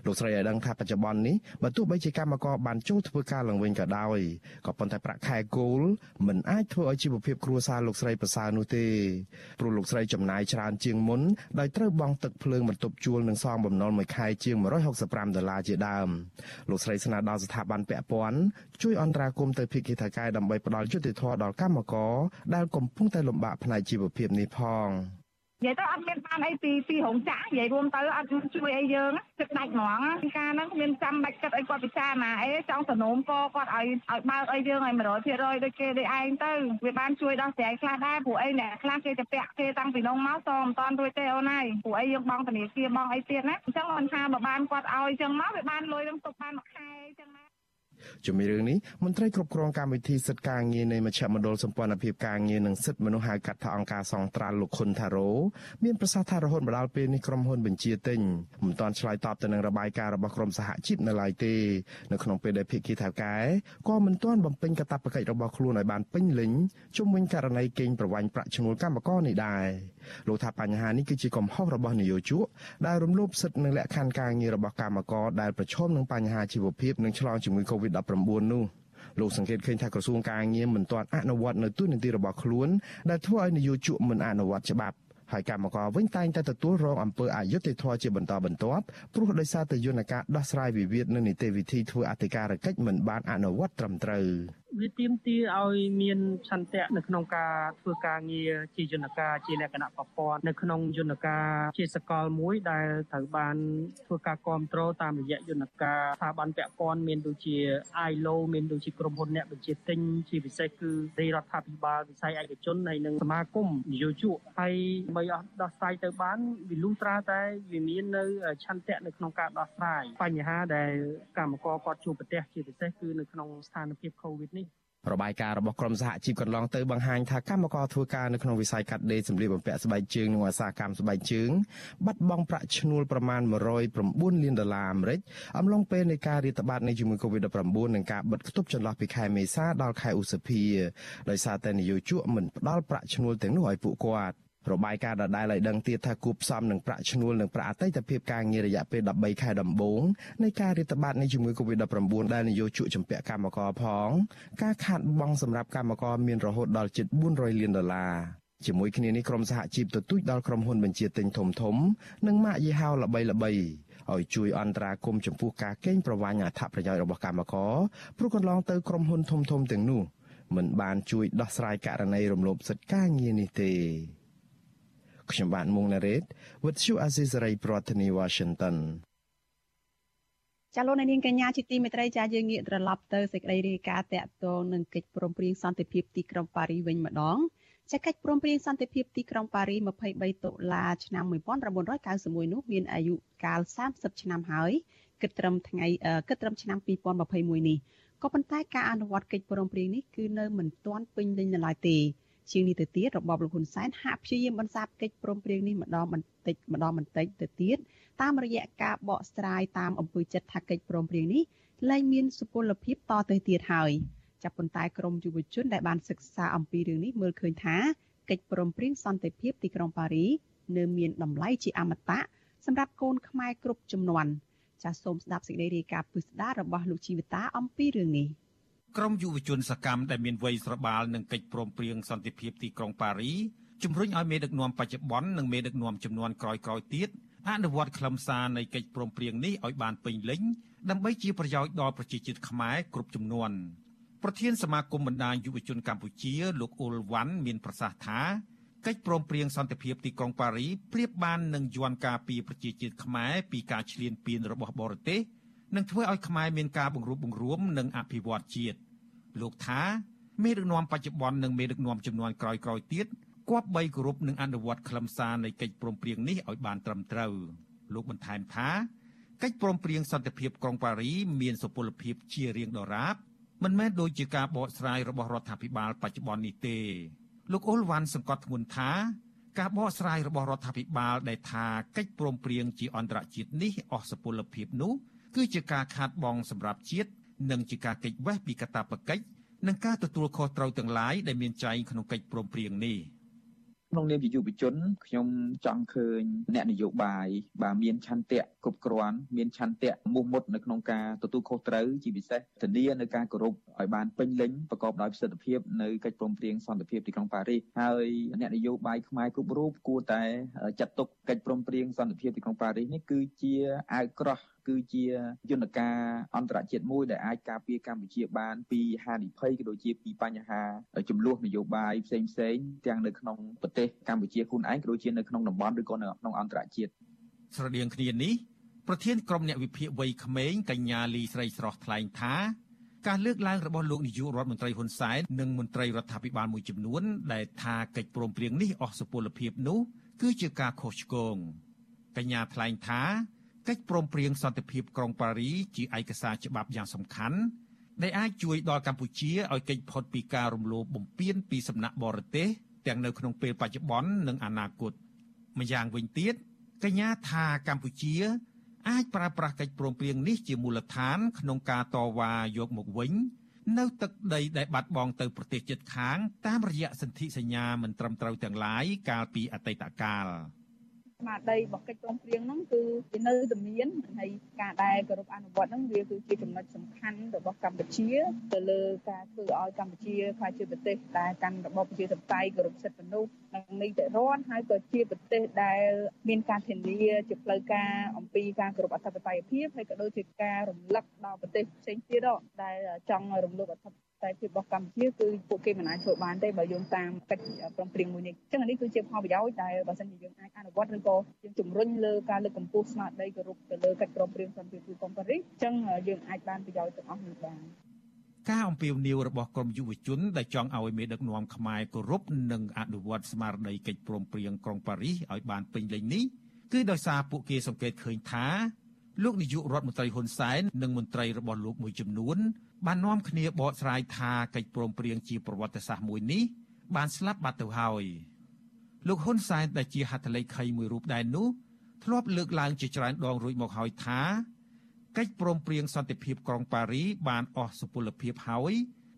S5: លោកស្រីឲ្យដឹងថាបច្ចុប្បន្ននេះបើទោះបីជាកម្មករបានចូលធ្វើការឡើងវិញក៏ដោយក៏ប៉ុន្តែប្រាក់ខែគោលមិនអាចធ្វើឲ្យជីវភាពគ្រួសារលោកស្រីប្រសើរនោះទេព្រោះលោកស្រីចំណាយច្រើនជាងមុនដោយត្រូវបង់ទឹកភ្លើងបន្ទប់ជួលនិងសងបំណុលមួយខែជាង165ដុល្លារជាដើមលោកស្រីស្នើដល់ស្ថាប័នពាក់ព័ន្ធជួយអន្តរាគមន៍ទៅភាគីថៃកែដើម្បីផ្ដល់យុត្តិធម៌ដល់កម្មករដែលកំពុងតែលំបាកផ្នែកជីវភាពនេះផង។
S17: និយាយទៅអត់មានបានអីពីពីរោងចក្រនិយាយរួមទៅអត់ជួយអីយើងទឹកដាច់ហ្មងការហ្នឹងមានចាំបាច់គិតអីគាត់ពិចារណាអីចង់សនោមកគាត់ឲ្យឲ្យបើកអីយើងឲ្យ100%ដូចគេដូចឯងទៅវាបានជួយដោះស្រាយខ្លះដែរព្រោះអីអ្នកខ្លះគេទៅពាក់គេតាំងពីនងមកសងមិនតាន់រួចទេអូនហើយព្រោះអីយើងបងធនាគារបងអីទៀតណាអញ្ចឹងមិនថាបើបានគាត់ឲ្យអញ្ចឹងមកវាបានលុយនឹងទុកបានមួយខែអញ្ចឹងណា
S5: ជំរាបរឿងនេះមន្ត្រីគ្រប់គ្រងកម្មវិធីសិទ្ធិការងារនៃមជ្ឈមណ្ឌលសម្ព័ន្ធភាពការងារនិងសិទ្ធិមនុស្សហៅកាត់ថាអង្គការសង្ត្រាល់លោកខុនថារ៉ូមានប្រសាសន៍ថារហូតមកដល់ពេលនេះក្រុមហ៊ុនបញ្ជាទិញមិនទាន់ឆ្លើយតបទៅនឹងរបាយការណ៍របស់ក្រុមសហជីពនៅឡើយទេនៅក្នុងពេលដែលភាគីថៅកែក៏មិនទាន់បំពេញកាតព្វកិច្ចរបស់ខ្លួនឲ្យបានពេញលេញជុំវិញករណីកេងប្រវ័ញ្ចប្រាក់ឈ្នួលកម្មករនេះដែរលោកថាបញ្ហានេះគឺជាកំហុសរបស់នយោជកដែលរំលោភសិទ្ធិនិងលក្ខខណ្ឌការងាររបស់កម្មករដែលប្រឈមនឹងបញ្ហាជីវភាពនិងឆ្លងជំងឺ Covid-19 នោះលោកសង្កេតឃើញថាក្រសួងការងារមិនទាន់អនុវត្តនៅទូនីតិរបស់ខ្លួនដែលធ្វើឲ្យនយោជកមិនអនុវត្តច្បាប់ហើយកម្មករវិញតែងតែទទួលរងអំពើអយុត្តិធម៌ជាបន្តបន្ទាប់ព្រោះដោយសារតែយន្តការដោះស្រាយវិវាទនិងនីតិវិធីធ្វើអធិការកិច្ចមិនបានអនុវត្តត្រឹមត្រូវ។
S18: វាទាមទារឲ្យមានឆន្ទៈនៅក្នុងការធ្វើការងារជាយន្តការជាលក្ខណៈប្រព័ន្ធនៅក្នុងយន្តការជាសកលមួយដែលត្រូវបានធ្វើការគ្រប់គ្រងតាមរយៈយន្តការស្ថាប័នពាក់ព័ន្ធមានដូចជា ILO មានដូចជាក្រុមហ៊ុនអ្នកបញ្ជាទិញជាពិសេសគឺរាជរដ្ឋាភិបាលវិស័យឯកជនហើយនិងសមាគមនយោជកហើយបើអត់ដោះស្រាយទៅបានវាលុះត្រាតែវាមាននៅឆន្ទៈនៅក្នុងការដោះស្រាយបញ្ហាដែលកម្មករគាត់ជួបប្រទះជាពិសេសគឺនៅក្នុងស្ថានភាព COVID នេះ
S5: របាយការណ៍របស់ក្រមសហជីពកន្លងទៅបង្ហាញថាកម្មករធ្វើការនៅក្នុងវិស័យកាត់ដេរសម្លៀកបំពាក់ស្បែកជើងនិងឧស្សាហកម្មស្បែកជើងបាត់បង់ប្រាក់ឈ្នួលប្រមាណ109លានដុល្លារអាមេរិកអំឡុងពេលនៃការរាតត្បាតនៃជំងឺ Covid-19 និងការបិទគប់ចន្លោះពីខែមេសាដល់ខែឧសភាដោយសារតែនយោជកមិនផ្ដល់ប្រាក់ឈ្នួលទាំងនោះឲ្យពួកគាត់ របាយការណ៍ដដែលឲ្យដឹងទៀតថាគូផ្សំនឹងប្រាក់ឈ្នួលនិងប្រាក់អតីតភាពការងាររយៈពេល13ខែដំបូងនៃការរាតត្បាតនៃជំងឺ Covid-19 ដែលនយោជកជំពាក់កម្មករផងការខាតបង់សម្រាប់កម្មករមានរហូតដល់ជិត400លានដុល្លារជាមួយគ្នានេះក្រុមសហជីពទទូចដល់ក្រុមហ៊ុនបញ្ជាទិញធំធំ និងម៉ាកយីហោល្បីៗឲ្យជួយអន្តរាគមន៍ចំពោះការកេងប្រវ័ញ្ចអត្ថប្រយោជន៍របស់កម្មករព្រោះកន្លងទៅក្រុមហ៊ុនធំធំទាំងនោះមិនបានជួយដោះស្រាយករណីរំលោភសិទ្ធិការងារនេះទេ ខ្ញុំបាទមុងណារ៉េត With you Azizari ប្រធានាទី Washington
S4: ចាលោកនាងកញ្ញាជាទីមេត្រីចាយើងងាកត្រឡប់ទៅសេចក្តីរាយការណ៍តាក់ទងនឹងកិច្ចព្រមព្រៀងសន្តិភាពទីក្រុងប៉ារីវិញម្ដងចាកិច្ចព្រមព្រៀងសន្តិភាពទីក្រុងប៉ារី23តុលាឆ្នាំ1991នោះមានអាយុកាល30ឆ្នាំហើយគិតត្រឹមថ្ងៃគិតត្រឹមឆ្នាំ2021នេះក៏ប៉ុន្តែការអនុវត្តកិច្ចព្រមព្រៀងនេះគឺនៅមិនទាន់ពេញលេញនៅឡើយទេ ជាងនេះទៅទៀតរបបលោកហ៊ុនសែនហាក់ព្យាយាមបន្សាបកិច្ចព្រមព្រៀងនេះម្ដងបន្តិចម្ដងបន្តិចទៅទៀតតាមរយៈការបកស្រាយតាមអំពើចិត្តថាកិច្ចព្រមព្រៀងនេះលែងមានសុពលភាពតទៅទៀតហើយចាប់ប៉ុន្តែក្រមយុវជនដែលបានសិក្សាអំពីរឿងនេះមើលឃើញថាកិច្ចព្រមព្រៀងសន្តិភាពទីក្រុងប៉ារីនៅមានតម្លៃជាអមតៈសម្រាប់កូនខ្មែរគ្រប់ចំនួនចាសសូមស្ដាប់សេចក្តីរាយការណ៍ពិស្ដាររបស់លោកជីវិតាអំពីរឿងនេះ
S1: ក្រមយុវជនសកម្មដែលមានវ័យស្របាលនឹងកិច្ចព្រមព្រៀងសន្តិភាពទីក្រុងប៉ារីជំរុញឲ្យមេដឹកនាំបច្ចុប្បន្ននិងមេដឹកនាំចំនួនក្រោយៗទៀតអនុវត្តខ្លឹមសារនៃកិច្ចព្រមព្រៀងនេះឲ្យបានពេញលេញដើម្បីជាប្រយោជន៍ដល់ប្រជាជាតិខ្មែរគ្រប់ចំនួនប្រធានសមាគមបណ្ដាញយុវជនកម្ពុជា លោកអ៊ុលវ៉ាន់មានប្រសាសន៍ថាកិច្ចព្រមព្រៀងសន្តិភាពទីក្រុងប៉ារីប្រៀបបាននឹងយន្តការពីប្រជាជាតិខ្មែរពីការឈ្លានពានរបស់បរទេស និងធ្វើឲ្យខ្មែរមានការបង្រួបបង្រួមនិងអភិវឌ្ឍជាតិលោកថាមេដឹកនាំបច្ចុប្បន្ននិងមេដឹកនាំចំនួនក្រោយៗទៀតគប្បីគោរពនិងអនុវត្តខ្លឹមសារនៃកិច្ចព្រមព្រៀងនេះឲ្យបានត្រឹមត្រូវលោកបន្ថែមថាកិច្ចព្រមព្រៀងសន្តិភាពក្រុងប៉ារីមានសុពលភាពជារៀងដរាបមិនមែនដូចជាការបកស្រាយរបស់រដ្ឋាភិបាលបច្ចុប្បន្ននេះទេលោកអ៊ុលវ៉ាន់សង្កត់ធ្ងន់ថាការបកស្រាយរបស់រដ្ឋាភិបាលដែលថាកិច្ចព្រមព្រៀងជាអន្តរជាតិនេះអស់សុពលភាពនោះ គឺជាការខាតបង់សម្រាប់ជាតិនិងជាការគេចវេះពីកាតព្វកិច្ចនិងការទទួលខុសត្រូវទាំងឡាយដែលមានចែងក្នុងកិច្ចព្រមព្រៀងនេះ។
S19: ក្នុងនាមជាយុវជនខ្ញុំចង់ឃើញអ្នកនយោបាយបាទមានឆន្ទៈគ្រប់គ្រាន់មានឆន្ទៈមុះមុតនៅក្នុងការទទួលខុសត្រូវជាពិសេសធានានៅការគោរពឲ្យបានពេញលេញប្រកបដោយប្រសិទ្ធភាពនៅកិច្ចព្រមព្រៀងសន្តិភាពទីក្រុងប៉ារីសហើយអ្នកនយោបាយខ្មែរគ្រប់រូបគួរតែចាត់ទុកកិច្ចព្រមព្រៀងសន្តិភាពទីក្រុងប៉ារីសនេះគឺជាអាវក្រោះគឺជាយន្តការអន្តរជាតិមួយដែលអាចការពារកម្ពុជាបានពីហានិភ័យក៏ដូចជាពីបញ្ហាចំនួននយោបាយផ្សេងផ្សេងទាំងនៅក្នុងប្រទេសកម្ពុជាខ្លួនឯងក៏ដូចជានៅក្នុងតំបន់ឬក៏នៅក្នុងអន្តរជាតិ
S1: ស្រដៀងគ្នានេះប្រធានក្រុមអ្នកវិភាគវ័យក្មេងកញ្ញាលីស្រីស្រស់ថ្លែងថាការលើកឡើងរបស់លោកនាយករដ្ឋមន្ត្រីហ៊ុនសែននិងមន្ត្រីរដ្ឋាភិបាលមួយចំនួន ដែលថាកិច្ចព្រមព្រៀងនេះអស់សុពលភាពនោះគឺជាការខុសឆ្គងកញ្ញាថ្លែងថា កិច្ចព្រមព្រៀងសន្តិភាពក្រុងប៉ារីជាឯកសារច្បាប់យ៉ាងសំខាន់ដែលអាចជួយដល់កម្ពុជាឲ្យគេចផុតពីការរំលោភបំពានពីសំណាក់បរទេសទាំងនៅក្នុងពេលបច្ចុប្បន្ននិងអនាគតម្យ៉ាងវិញទៀតកញ្ញាថាកម្ពុជា អាចប្រើប្រាស់កិច្ចព្រមព្រៀងនេះជាមូលដ្ឋាន ក្នុងការតវ៉ាយកមកវិញ នៅទឹកដីដែលបាត់បង់ទៅប្រទេសជិតខាង តាមរយៈសន្ធិសញ្ញាមិនត្រឹមត្រូវទាំងឡាយកាលពីអតីតកាល។
S20: ស្មារតីរបស់កិច្ចព្រមព្រៀងហ្នឹងគឺជានៅតែមានហើយការដែលគោរពអនុវត្តហ្នឹងវាគឺជាចំណុចសំខាន់របស់កម្ពុជាទៅលើការធ្វើឲ្យកម្ពុជាខ្លាចជាប្រទេសដែលកាន់របបប្រជាធិបតេយ្យគោរពសិទ្ធិមនុស្សនិងនីតិរដ្ឋហើយក៏ជាប្រទេសដែលមានការធានាជាផ្លូវការអំពីការគោរពអធិបតេយ្យភាពហើយក៏ដូចជាការរំលឹកដល់ប្រទេសផ្សេងទៀតដែលចង់រំលោភអធិបតេយ្យ តែភាពរបស់កម្ពុជាគឺពួកគេមិនអាចធ្វើបានទេបើយោងតាមកិច្ចព្រមព្រៀងមួយនេះអញ្ចឹងនេះគឺជាផលប្រយោជន៍ដែលបើសិនជាយើងអាចអនុវត្តឬក៏យើងជំរុញលើការលើកកម្ពស់ស្មារតីគោរពទៅលើកិច្ចព្រមព្រៀងសន្តិភាពកុំប៉ារីសអញ្ចឹងយើងអាចបានប្រយោជន៍ទាំងអស់នេះបាន
S1: ការអំពាវនាវរបស់ក្រមយុវជនដែលចង់ឲ្យមេដឹកនាំខ្មែរគោរពនិងអនុវត្តស្មារតីកិច្ចព្រមព្រៀងក្រុងប៉ារីសឲ្យបានពេញលេញនេះគឺដោយសារពួកគេសង្កេតឃើញថាលោកនាយករដ្ឋមន្ត្រីហ៊ុនសែននិងមន្ត្រីរបស់លោកមួយចំនួន បាននាំគ្នាបកស្រាយថាកិច្ចព្រមព្រៀងជាប្រវត្តិសាស្ត្រមួយនេះបានស្លាប់បាត់ទៅហើយលោកហ៊ុនសែនដែលជាហត្ថលេខីមួយរូបដែរនោះធ្លាប់លើកឡើងជាច្រើនដងរួចមកហើយថាកិច្ចព្រមព្រៀងសន្តិភាពក្រុងប៉ារីបានអស់សុពលភាពហើយ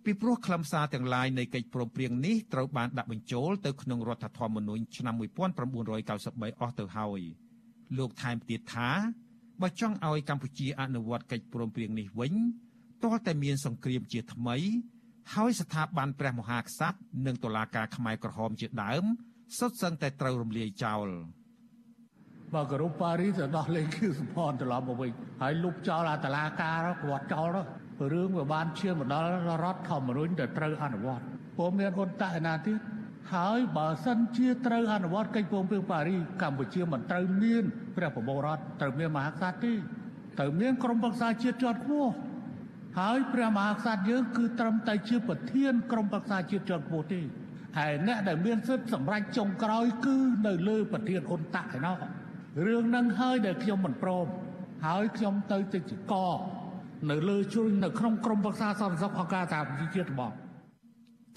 S1: ពីព្រោះខ្លឹមសារទាំងឡាយនៃកិច្ចព្រមព្រៀងនេះត្រូវបានដាក់បញ្ចូលទៅក្នុងរដ្ឋធម្មនុញ្ញឆ្នាំ1993អស់ទៅហើយលោកថែមទៀតថាបើចង់ឲ្យកម្ពុជាអនុវត្តកិច្ចព្រមព្រៀងនេះវិញ ទាល់តែមានសង្គ្រាមជាថ្មី ហើយស្ថាប័នព្រះមហាក្សត្រនិងតុលាការខ្មែរក្រហមជាដើមសុទ្ធសឹងតែត្រូវរំលាយចោល
S21: បើគោរពប៉ារីសទៅដោះលែងខៀវសំផនត្រឡប់មកវិញហើយលុបចោលអាតឡាការគាត់ចោលរឿងវាបានឈានមកដល់រដ្ឋធម្មនុញ្ញដែលត្រូវអនុវត្តពុំមានអន្តរណាទៀតហើយបើសិនជាត្រូវអនុវត្តកិច្ចព្រមព្រៀងប៉ារីកម្ពុជាមិនត្រូវមានព្រះបបរតត្រូវមានមហាក្សត្រទេត្រូវមានក្រមប្រឹក្សាជាតិជាន់ខ្ពស់ ហើយព្រះមហាក្សត្រយើងគឺត្រឹមតែជាប្រធានក្រមប្រឹក្សាជាតិជាន់ខ្ពស់ទេហើយអ្នកដែលមានសិទ្ធិសម្រេចចុងក្រោយគឺនៅលើប្រធានអ៊ុនតាក់ឯណោះរឿងហ្នឹងហើយដែលខ្ញុំមិនព្រមហើយខ្ញុំទៅទៅជាកនៅលើជួយនៅក្នុងក្រមប្រឹក្សាសន្តិសុខអង្គការសហប្រជាជាតិរបស់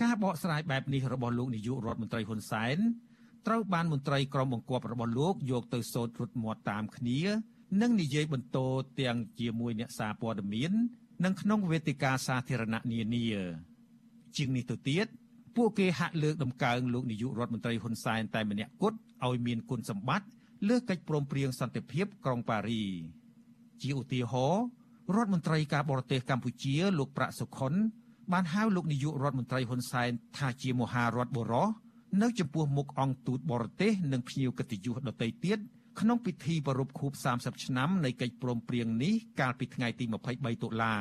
S1: ការបកស្រាយបែបនេះរបស់លោកនាយករដ្ឋមន្ត្រីហ៊ុនសែនត្រូវបានមន្ត្រីក្រមបង្គាប់របស់លោកយកទៅសូត្ររត់មាត់តាមគ្នា និងនិយាយបន្តទាំងជាមួយអ្នកសារព័ត៌មាន និងក្នុងវេទិកាសាធារណៈនានា ជាងនេះទៅទៀតពួកគេហាក់លើកដំកើងលោកនាយករដ្ឋមន្ត្រីហ៊ុនសែនតែម្នាក់គត់ឲ្យមានគុណសម្បត្តិលើកិច្ចព្រមព្រៀងសន្តិភាពក្រុងប៉ារី ជាឧទាហរណ៍រដ្ឋមន្ត្រីការបរទេសកម្ពុជា លោកប្រាក់សុខុន បានហៅលោកនាយករដ្ឋមន្ត្រីហ៊ុនសែនថាជាមហារដ្ឋបុរសនៅចំពោះមុខអង្គទូតបរទេសនិងភ្ញៀវកិត្តិយសដទៃទៀត ក្នុងពិធីប្រារព្ធខួប30ឆ្នាំនៃកិច្ចព្រមព្រៀងនេះកាលពីថ្ងៃទី23តុលា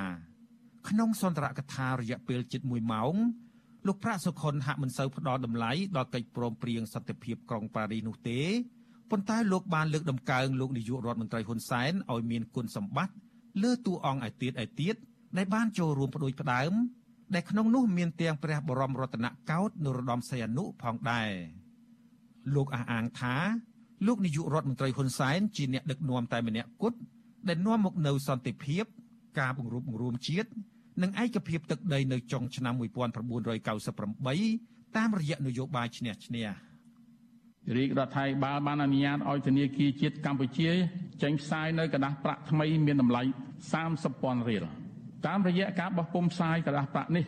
S1: ក្នុងសន្ទរកថារយៈពេលជិត1ម៉ោងលោកប្រាក់សុខុនហាក់មិនសូវផ្ដល់តម្លៃដល់កិច្ចព្រមព្រៀងសន្តិភាពក្រុងប៉ារីនោះទេប៉ុន្តែលោកបានលើកដំកើងលោកនាយករដ្ឋមន្ត្រីហ៊ុនសែនឲ្យមានគុណសម្បត្តិលើតួអង្គឯទៀតឯទៀតដែលបានចូលរួមបដិបដើមដែលក្នុងនោះមានទាំងព្រះបរមរតនកោដ្ឋនរោត្តមសីហនុផងដែរលោកអះអាងថា លោកនាយករដ្ឋមន្ត្រីហ៊ុនសែនជាអ្នកដឹកនាំតែម្នាក់គត់ដែលនាំមកនូវសន្តិភាព ការបង្រួបបង្រួមជាតិនិងឯកភាពទឹកដីនៅចុងឆ្នាំ1998តាមរយៈនយោបាយឈ្នះឈ្នះ
S14: រាជរដ្ឋាភិបាលបានអនុញ្ញាតឲ្យធនាគារជាតិកម្ពុជាចេញផ្សាយនៅក្រដាសប្រាក់ថ្មីមានតម្លៃ30,000រៀលតាមរយៈការបោះពុម្ពផ្សាយក្រដាសប្រាក់នេះ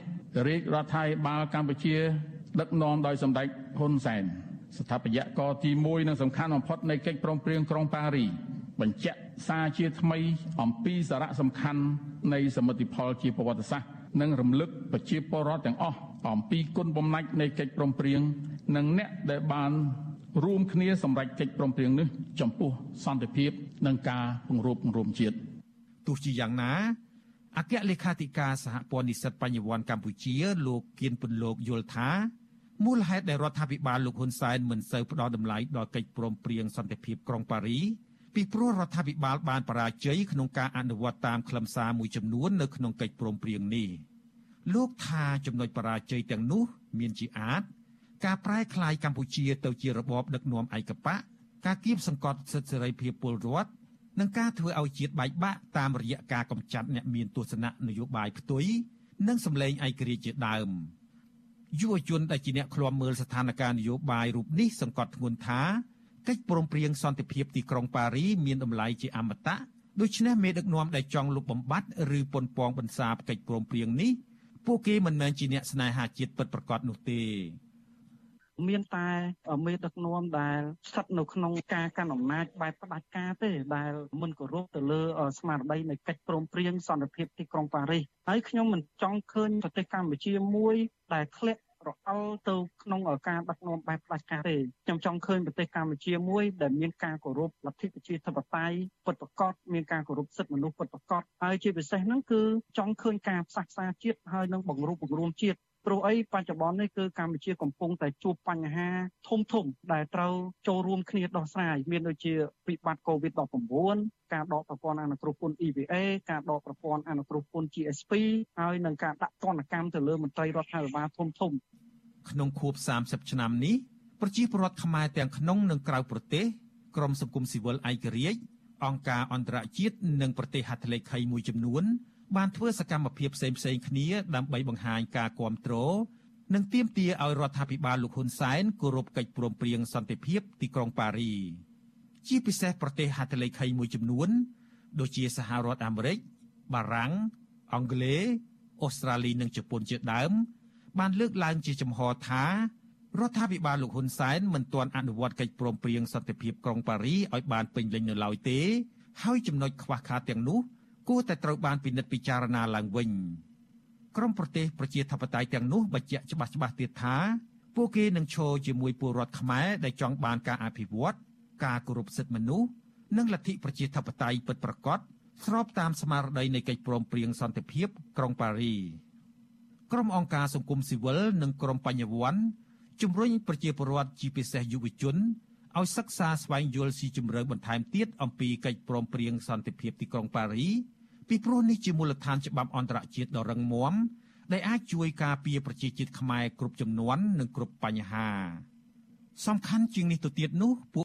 S14: រាជរដ្ឋាភិបាលកម្ពុជា ដឹកនាំដោយសម្ដេចហ៊ុនសែន ស្ថាបត្យករទី1និងសំខាន់បំផុតនៃកិច្ចព្រមព្រៀងក្រុងប៉ារី បញ្ជាក់សារជាថ្មីអំពីសារៈសំខាន់នៃសមិទ្ធផលជាប្រវត្តិសាស្ត្រនិងរំលឹកប្រជាពលរដ្ឋទាំងអស់អំពីគុណបំណាច់នៃកិច្ចព្រមព្រៀងនិងអ្នកដែលបានរួមគ្នាសម្រេចកិច្ចព្រមព្រៀងនេះចំពោះសន្តិភាពនិងការពង្រឹងរួមជាតិ
S1: ទោះជាយ៉ាងណាអគ្គលេខាធិការសហព័ន្ធនិស្សិតបញ្ញវន្តកម្ពុជាលោកគៀនពន្លកយល់ថា មូលហេតុដែលរដ្ឋាភិបាលលោកហ៊ុនសែនមិនសូវផ្ដល់តម្លៃដល់កិច្ចព្រមព្រៀងសន្តិភាពក្រុងប៉ារីពីព្រោះរដ្ឋាភិបាលបានបរាជ័យក្នុងការអនុវត្តតាមខ្លឹមសារមួយចំនួននៅក្នុងកិច្ចព្រមព្រៀងនេះលោកថាចំណុចបរាជ័យទាំងនោះ មានជាអាចការប្រែក្លាយកម្ពុជាទៅជារបបដឹកនាំឯកបកការគៀបសង្កត់សិទ្ធិសេរីភាពពលរដ្ឋនិងការធ្វើឲ្យជាតិបែកបាក់តាមរយៈការកម្ចាត់អ្នកមានទស្សនៈនយោបាយផ្ទុយនិងសម្លេងឯករាជ្យជាដើម យុវជនដែលជាអ្នកឃ្លាំមើលស្ថានភាពនយោបាយរូបនេះសង្កត់ធ្ងន់ថាកិច្ចព្រមព្រៀងសន្តិភាពទីក្រុងប៉ារីមានតម្លៃជាអមតៈដូច្នេះមេដឹកនាំដែលចង់លុបបំបាត់ឬប៉ុនប៉ងបន្សាបកិច្ចព្រមព្រៀងនេះពួកគេមិនមែនជាអ្នកស្នេហាជាតិពិតប្រាកដនោះទេ
S22: មានតែមេដឹកនាំដែលស្ថិតនៅក្នុងការកាន់អំណាចបែបផ្ដាច់ការទេដែលមិនគោរពទៅលើស្មារតីនៃកិច្ចព្រមព្រៀងសន្តិភាពទីក្រុងប៉ារីសហើយខ្ញុំមិនចង់ឃើញប្រទេសកម្ពុជាមួយដែលធ្លាក់រអិលទៅក្នុងការដឹកនាំបែបផ្ដាច់ការទេខ្ញុំចង់ឃើញប្រទេសកម្ពុជាមួយដែលមានការគោរពលទ្ធិប្រជាធិបតេយ្យពិតប្រាកដមានការគោរពសិទ្ធិមនុស្សពិតប្រាកដហើយជាពិសេសហ្នឹងគឺចង់ឃើញការផ្សះផ្សាជាតិហើយនឹងបង្រួបបង្រួមជាតិ ព្រោះអីបច្ចុប្បន្ននេះគឺកម្ពុជាកំពុងតែជួបបញ្ហាធំធំដែលត្រូវចូលរួមគ្នាដោះស្រាយមានដូចជាវិបត្តិ COVID-19 ការដកប្រព័ន្ធអនុគ្រោះពន្ធ EVA ការដកប្រព័ន្ធអនុគ្រោះពន្ធ GSP ហើយនឹងការដាក់ទណ្ឌកម្មទៅលើមន្ត្រីរដ្ឋាភិបាលធំធំ
S1: ក្នុងខួប30ឆ្នាំនេះប្រជាពលរដ្ឋខ្មែរទាំងក្នុងនិងក្រៅប្រទេសក្រមសង្គមស៊ីវិលឯករាជ្យអង្គការអន្តរជាតិនិងប្រទេសហត្ថលេខីមួយចំនួន បានធ្វើសកម្មភាពផ្សេងផ្សេងគ្នាដើម្បីបង្ហាញការគាំទ្រនិងទាមទារឲ្យរដ្ឋាភិបាលលោកហ៊ុនសែនគោរពកិច្ចព្រមព្រៀងសន្តិភាពទីក្រុងប៉ារីជាពិសេសប្រទេសហត្ថលេខីមួយចំនួន ដូចជាសហរដ្ឋអាមេរិកបារាំងអង់គ្លេសអូស្ត្រាលីនិងជប៉ុនជាដើម បានលើកឡើងជាចំហថារដ្ឋាភិបាលលោកហ៊ុនសែនមិនទាន់អនុវត្តកិច្ចព្រមព្រៀងសន្តិភាពក្រុងប៉ារីឲ្យបានពេញលេញនៅឡើយទេ ហើយចំណុចខ្វះខាតទាំងនោះ គួរតែត្រូវបានពិនិត្យពិចារណាឡើងវិញក្រមប្រទេសប្រជាធិបតេយ្យទាំងនោះបញ្ជាក់ច្បាស់ច្បាស់ទៀតថាពួកគេនឹងឈរជាមួយពលរដ្ឋខ្មែរដែលចង់បានការអភិវឌ្ឍការគោរពសិទ្ធិមនុស្សនិងលទ្ធិប្រជាធិបតេយ្យពិតប្រាកដស្របតាមស្មារតីនៃកិច្ចព្រមព្រៀងសន្តិភាពក្រុងប៉ារីក្រុមអង្គការសង្គមស៊ីវិលនិងក្រុមបញ្ញវន្តជំរុញប្រជាពលរដ្ឋជាពិសេសយុវជនឲ្យសិក្សាស្វែងយល់ស៊ីជម្រៅបន្ថែមទៀតអំពីកិច្ចព្រមព្រៀងសន្តិភាពទីក្រុងប៉ារី ពីព្រោះនេះជាមូលដ្ឋានច្បាប់អន្តរជាតិដ៏រឹងមាំដែលអាចជួយការពារប្រជាជាតិខ្មែរគ្រប់ចំនួននិងគ្រប់បញ្ហាសំខាន់ជាងនេះទៅទៀតនោះ